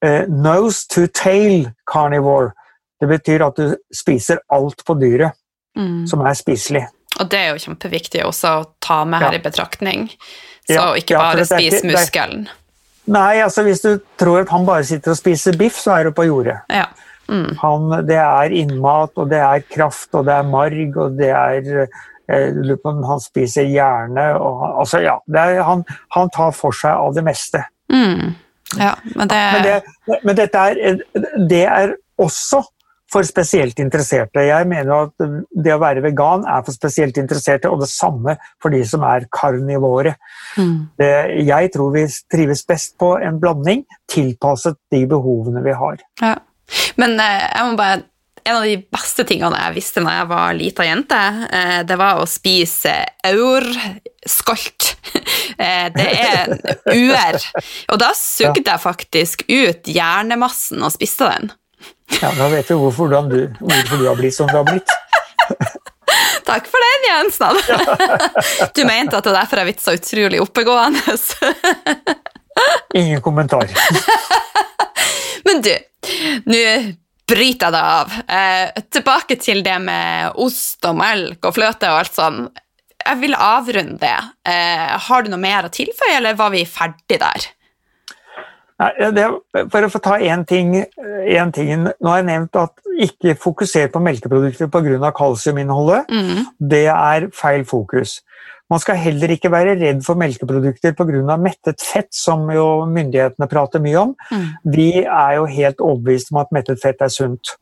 eh, nose to tail carnivore. Det betyr at du spiser alt på dyret mm. som er spiselig. Og det er jo kjempeviktig også å ta med her ja. i betraktning. Så ja, ikke bare ja, spis muskelen. Nei, altså hvis du tror at han bare sitter og spiser biff, så er du på jordet. Ja. Mm. Han, det er innmat, og det er kraft, og det er marg, og det er eh, Han spiser hjerne og Altså, ja. Er, han, han, tar for seg av det meste. Mm. Ja, men det Men, det, men dette er, det er også for spesielt interesserte. Jeg mener at det å være vegan er for spesielt interesserte, og det samme for de som er karnivore. Mm. jeg tror vi trives best på en blanding tilpasset de behovene vi har. Ja. Men eh, jeg må bare en av de beste tingene jeg visste da jeg var lita jente, eh, det var å spise aurskolt. skolt. *laughs* det er *laughs* uer. Og da sugde jeg faktisk ut hjernemassen og spiste den. Ja, Da vet vi hvorfor du, hvorfor du har blitt som du har blitt. *laughs* Takk for den, Jens. *laughs* Du mente at det er derfor jeg så utrolig oppegående. *laughs* Ingen kommentar. Men du, nå bryter jeg deg av. Eh, tilbake til det med ost og melk og fløte og alt sånn. Jeg vil avrunde det. Eh, har du noe mer å tilføye, eller var vi ferdig der? Nei, det, for å få ta én ting, ting, Nå har jeg nevnt at ikke fokuser på melkeprodukter pga. kalsiuminnholdet. Mm. Det er feil fokus. Man skal heller ikke være redd for melkeprodukter pga. mettet fett, som jo myndighetene prater mye om. Mm. Vi er jo helt overbevist om at mettet fett er sunt.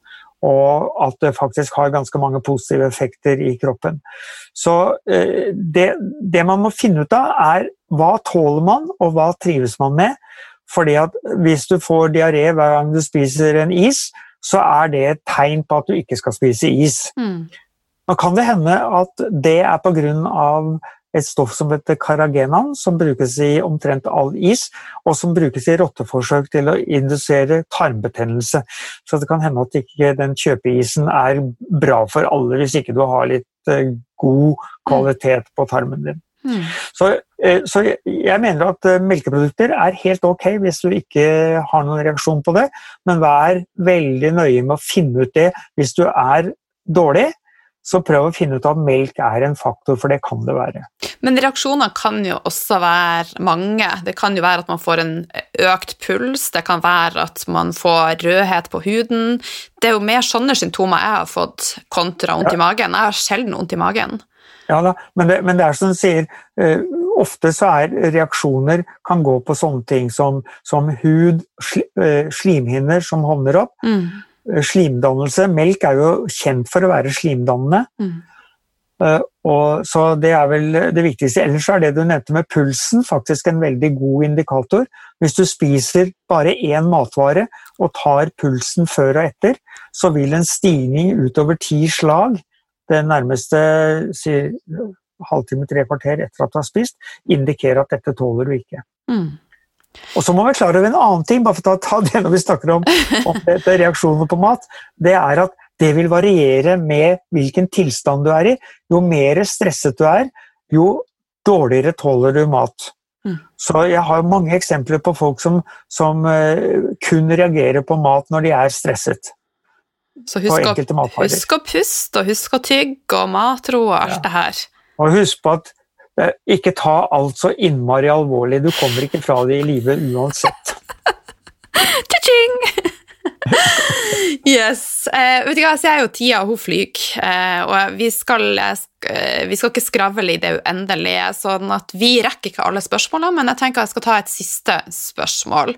Og at det faktisk har ganske mange positive effekter i kroppen. Så eh, det, det man må finne ut av, er hva tåler man, og hva trives man med. Fordi at hvis du får diaré hver gang du spiser en is, så er det et tegn på at du ikke skal spise is. Mm. Nå kan det hende at det er pga. et stoff som heter karagenan, som brukes i omtrent all is, og som brukes i rotteforsøk til å indusere tarmbetennelse. Så det kan hende at ikke den kjøpeisen er bra for alle, hvis ikke du har litt eh, god kvalitet på tarmen din. Mm. Så, eh, så, jeg mener at eh, melkeprodukter er helt ok hvis du ikke har noen reaksjon på det, men vær veldig nøye med å finne ut det hvis du er dårlig. Så prøv å finne ut at melk er en faktor, for det kan det være. Men reaksjoner kan jo også være mange. Det kan jo være at man får en økt puls, det kan være at man får rødhet på huden. Det er jo mer sånne symptomer jeg har fått kontra vondt i magen. Jeg har sjelden vondt i magen. Ja da, men det, men det, er som du sier, uh, ofte så er reaksjoner kan gå på sånne ting som, som hud, uh, slimhinner som hovner opp, mm. uh, slimdannelse. Melk er jo kjent for å være slimdannende. Mm. og så Det er vel det viktigste. Ellers er det du nevnte med pulsen faktisk en veldig god indikator. Hvis du spiser bare én matvare og tar pulsen før og etter, så vil en stigning utover ti slag det nærmeste sier, halvtime, tre kvarter etter at du har spist, indikerer at dette tåler du ikke. Mm. Og så må vi klare over en annen ting, bare for å ta det når vi snakker om, om *laughs* reaksjoner på mat. Det er at det vil variere med hvilken tilstand du er i. Jo mer stresset du er, jo dårligere tåler du mat. Mm. Så jeg har mange eksempler på folk som, som uh, kun reagerer på mat når de er stresset. Så husk, å, husk å puste og husk å tygge og matro og alt ja. det her. Og husk på at eh, ikke ta alt så innmari alvorlig. Du kommer ikke fra det i live uansett. *laughs* Cha-ching! *laughs* yes. Uh, vet du hva, så er jo tida hun flyr, Uh, og vi skal, uh, vi skal ikke skravle i det uendelige, sånn at vi rekker ikke alle spørsmålene, men jeg tenker jeg skal ta et siste spørsmål.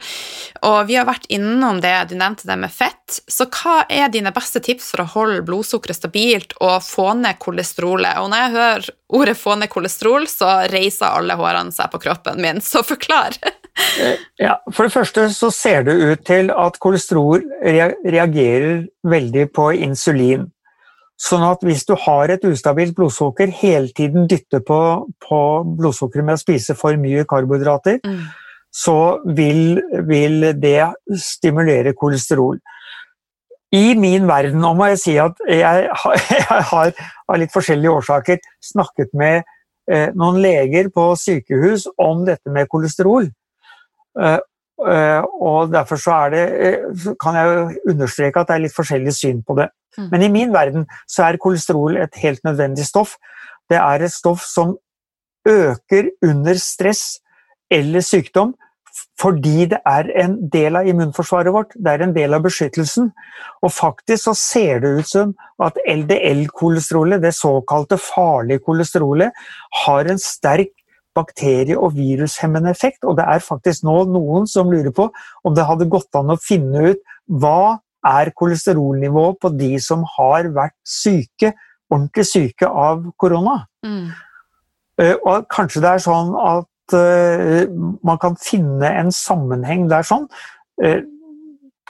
Og vi har vært innom det, du nevnte det med fett, så hva er dine beste tips for å holde blodsukkeret stabilt og få ned kolesterolet? Og når jeg hører ordet 'få ned kolesterol', så reiser alle hårene seg på kroppen min, så forklar. *laughs* *laughs* Ja, For det første så ser det ut til at kolesterol reagerer veldig på insulin. Sånn at hvis du har et ustabilt blodsukker, hele tiden dytter på, på blodsukkeret med å spise for mye karbohydrater, mm. så vil, vil, det stimulere kolesterol. I min verden, nå må jeg si at jeg har, *laughs* jeg har av litt forskjellige årsaker snakket med eh, noen leger på sykehus om dette med kolesterol. Eh, eh, og Derfor så det, eh, kan jeg understreke at det er litt forskjellig syn på det. Mm. Men i min verden så er kolesterol et helt nødvendig stoff. Det er et stoff som øker under stress eller sykdom fordi det er en del av immunforsvaret vårt. Det er en del av beskyttelsen. Og faktisk så ser det ut som at LDL-kolesterolet, det såkalte farlige kolesterolet, har en sterk bakterie- og virushemmende effekt. Og det er faktisk nå noen som lurer på om det hadde gått an å finne ut hva er kolesterolnivået på de som har vært syke, ordentlig syke av korona. Mm. Eh, og kanskje det er sånn at uh, man kan finne en sammenheng der sånn. Uh,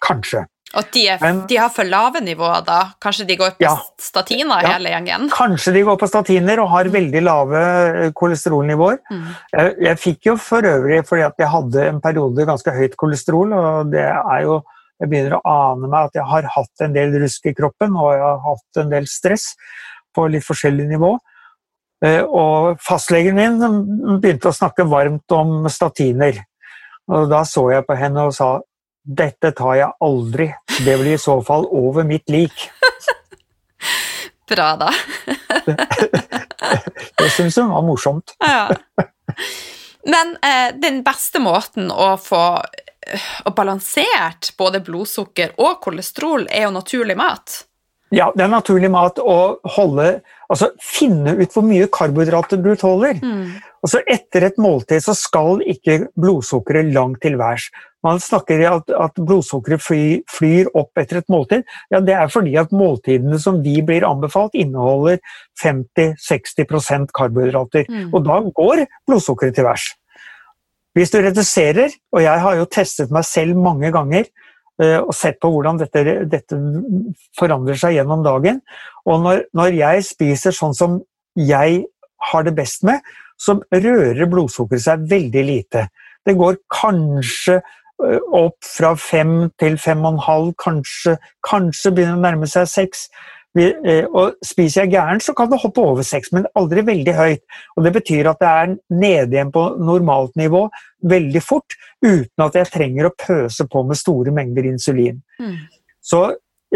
kanskje. Og de, er, Men, de, har for lave nivåer da? Kanskje de går på ja, statiner ja, hele gjengen? Kanskje de går på statiner og har veldig lave eh, kolesterolnivåer. Mm. Jeg, jeg, fikk jo for øvrig, fordi at jeg hadde en periode ganske høyt kolesterol, og det er jo Jeg begynner å ane meg at jeg har hatt en del rusk i kroppen, og jeg har hatt en del stress på litt forskjellig nivå. Eh, og fastlegen min begynte å snakke varmt om statiner. Og da så jeg på henne og sa dette tar jeg aldri. Det blir i så fall over mitt lik. *laughs* Bra, da. *laughs* det syns hun var morsomt. *laughs* ja. Men eh, den beste måten å få og balansert både blodsukker og kolesterol, er jo naturlig mat. Ja, det er naturlig mat å holde Altså finne ut hvor mye karbohydrater du tåler. Mm. Altså Etter et måltid så skal ikke blodsukkeret langt til værs. Man snakker om at, at blodsukkeret fly, flyr opp etter et måltid. Ja, Det er fordi at måltidene som vi blir anbefalt, inneholder 50-60 karbohydrater. Mm. Og da går blodsukkeret til værs. Hvis du reduserer, og jeg har jo testet meg selv mange ganger eh, og sett på hvordan dette, dette forandrer seg gjennom dagen, og når, når jeg spiser sånn som jeg har det best med, så rører blodsukkeret seg veldig lite. Det går kanskje opp fra fem til fem og en halv, kanskje, kanskje begynner å nærme seg seks. Øh, og spiser jeg gæren, så kan det hoppe over seks, men aldri veldig høyt. Og Det betyr at det er nede igjen på normalt nivå veldig fort, uten at jeg trenger å pøse på med store mengder insulin. Mm. Så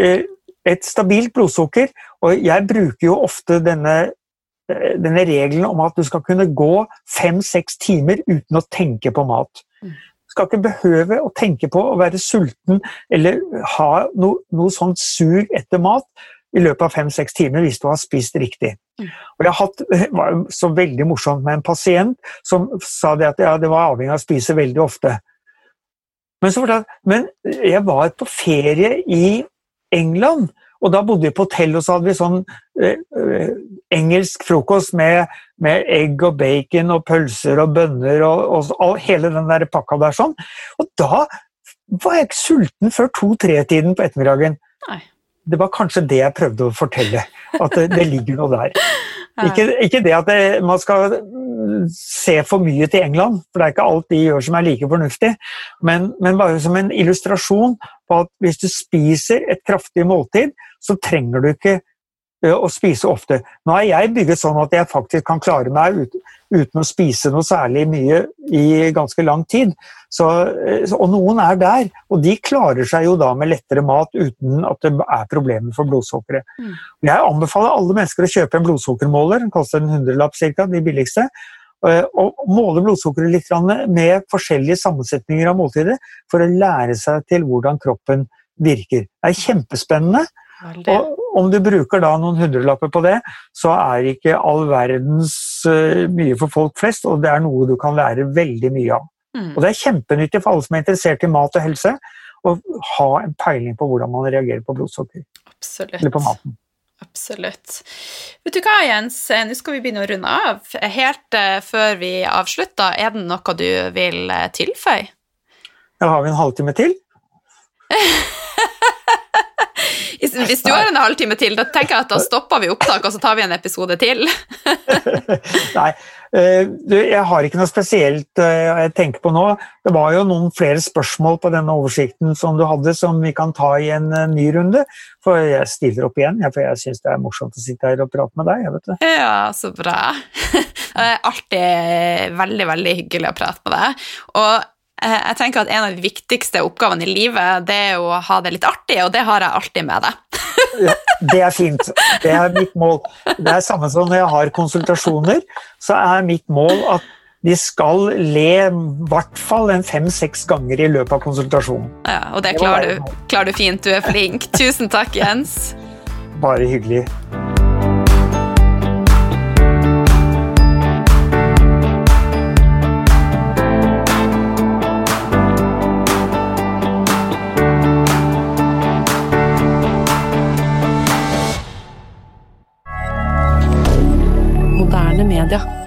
øh, et stabilt blodsukker, og jeg bruker jo ofte denne Eh, denne regelen om at du skal kunne gå fem-seks timer uten å tenke på mat. Mm. Skal ikke behøve å tenke på å være sulten eller ha noe, noe sånt sug etter mat i løpet av fem-seks timer hvis du har spist riktig. Mm. Og jeg hatt, Det var så veldig morsomt med en pasient som sa det at ja, det var avhengig av å spise veldig ofte. Men, så fortalte, men jeg var på ferie i England og da bodde vi på hotell, og så hadde vi sånn eh, eh, engelsk frokost med, med, egg og bacon og pølser og bønner og, og, og, hele den der pakka der sånn. Og da var jeg ikke sulten før to-tre-tiden på ettermiddagen. Nei. Det var kanskje det jeg prøvde å fortelle, at det, det ligger noe der. *laughs* Ikke, ikke, det at det, man skal se for mye til England, for det er ikke alt de gjør som er like fornuftig. Men, men bare som en illustrasjon på at hvis du spiser et kraftig måltid, så trenger du ikke å spise ofte. Nå er jeg bygget sånn at jeg faktisk kan klare meg uten, uten å spise noe særlig mye i ganske lang tid. Så, og noen er der, og de klarer seg jo da med lettere mat uten at det er problemer for blodsukkeret. Mm. Jeg anbefaler alle mennesker å kjøpe en blodsukkermåler, den koster en hundrelapp ca., de billigste. Og måle blodsukkeret litt med forskjellige sammensetninger av måltider for å lære seg til hvordan kroppen virker. Det er kjempespennende. Og om du bruker da noen hundrelapper på det, så er ikke all verdens uh, mye for folk flest, og det er noe du kan lære veldig mye av. Mm. Og det er kjempenyttig for alle som er interessert i mat og helse, å ha en peiling på hvordan man reagerer på blodsukker. Absolutt. Eller på maten. Absolutt. Vet du hva, Jens, eh, nå skal vi begynne å runde av. Helt uh, før vi avslutter, er det noe du vil tilføye? Ja, har vi en halvtime til? *laughs* Hvis du har en halvtime til, da tenker jeg at da stopper vi opptak, og så tar vi en episode til. *laughs* Nei, du, jeg har ikke noe spesielt eh, jeg tenker på nå. Det var jo noen flere spørsmål på denne oversikten som du hadde, som vi kan ta i en eh, ny runde. For jeg stiller opp igjen, for jeg syns det er morsomt å sitte her og prate med deg. vet du. Ja, så bra. *laughs* Det er alltid veldig, veldig hyggelig å prate med deg. Og Eh, jeg tenker at En av de viktigste oppgavene i livet det er å ha det litt artig, og det har jeg alltid med deg. *laughs* ja, det er fint. Det er mitt mål. Det er samme som når jeg har konsultasjoner, så er mitt mål at de skal le i hvert fall en fem-seks ganger i løpet av konsultasjonen. Ja, Og det klarer du, klarer du fint. Du er flink. Tusen takk, Jens. Bare hyggelig. Canada.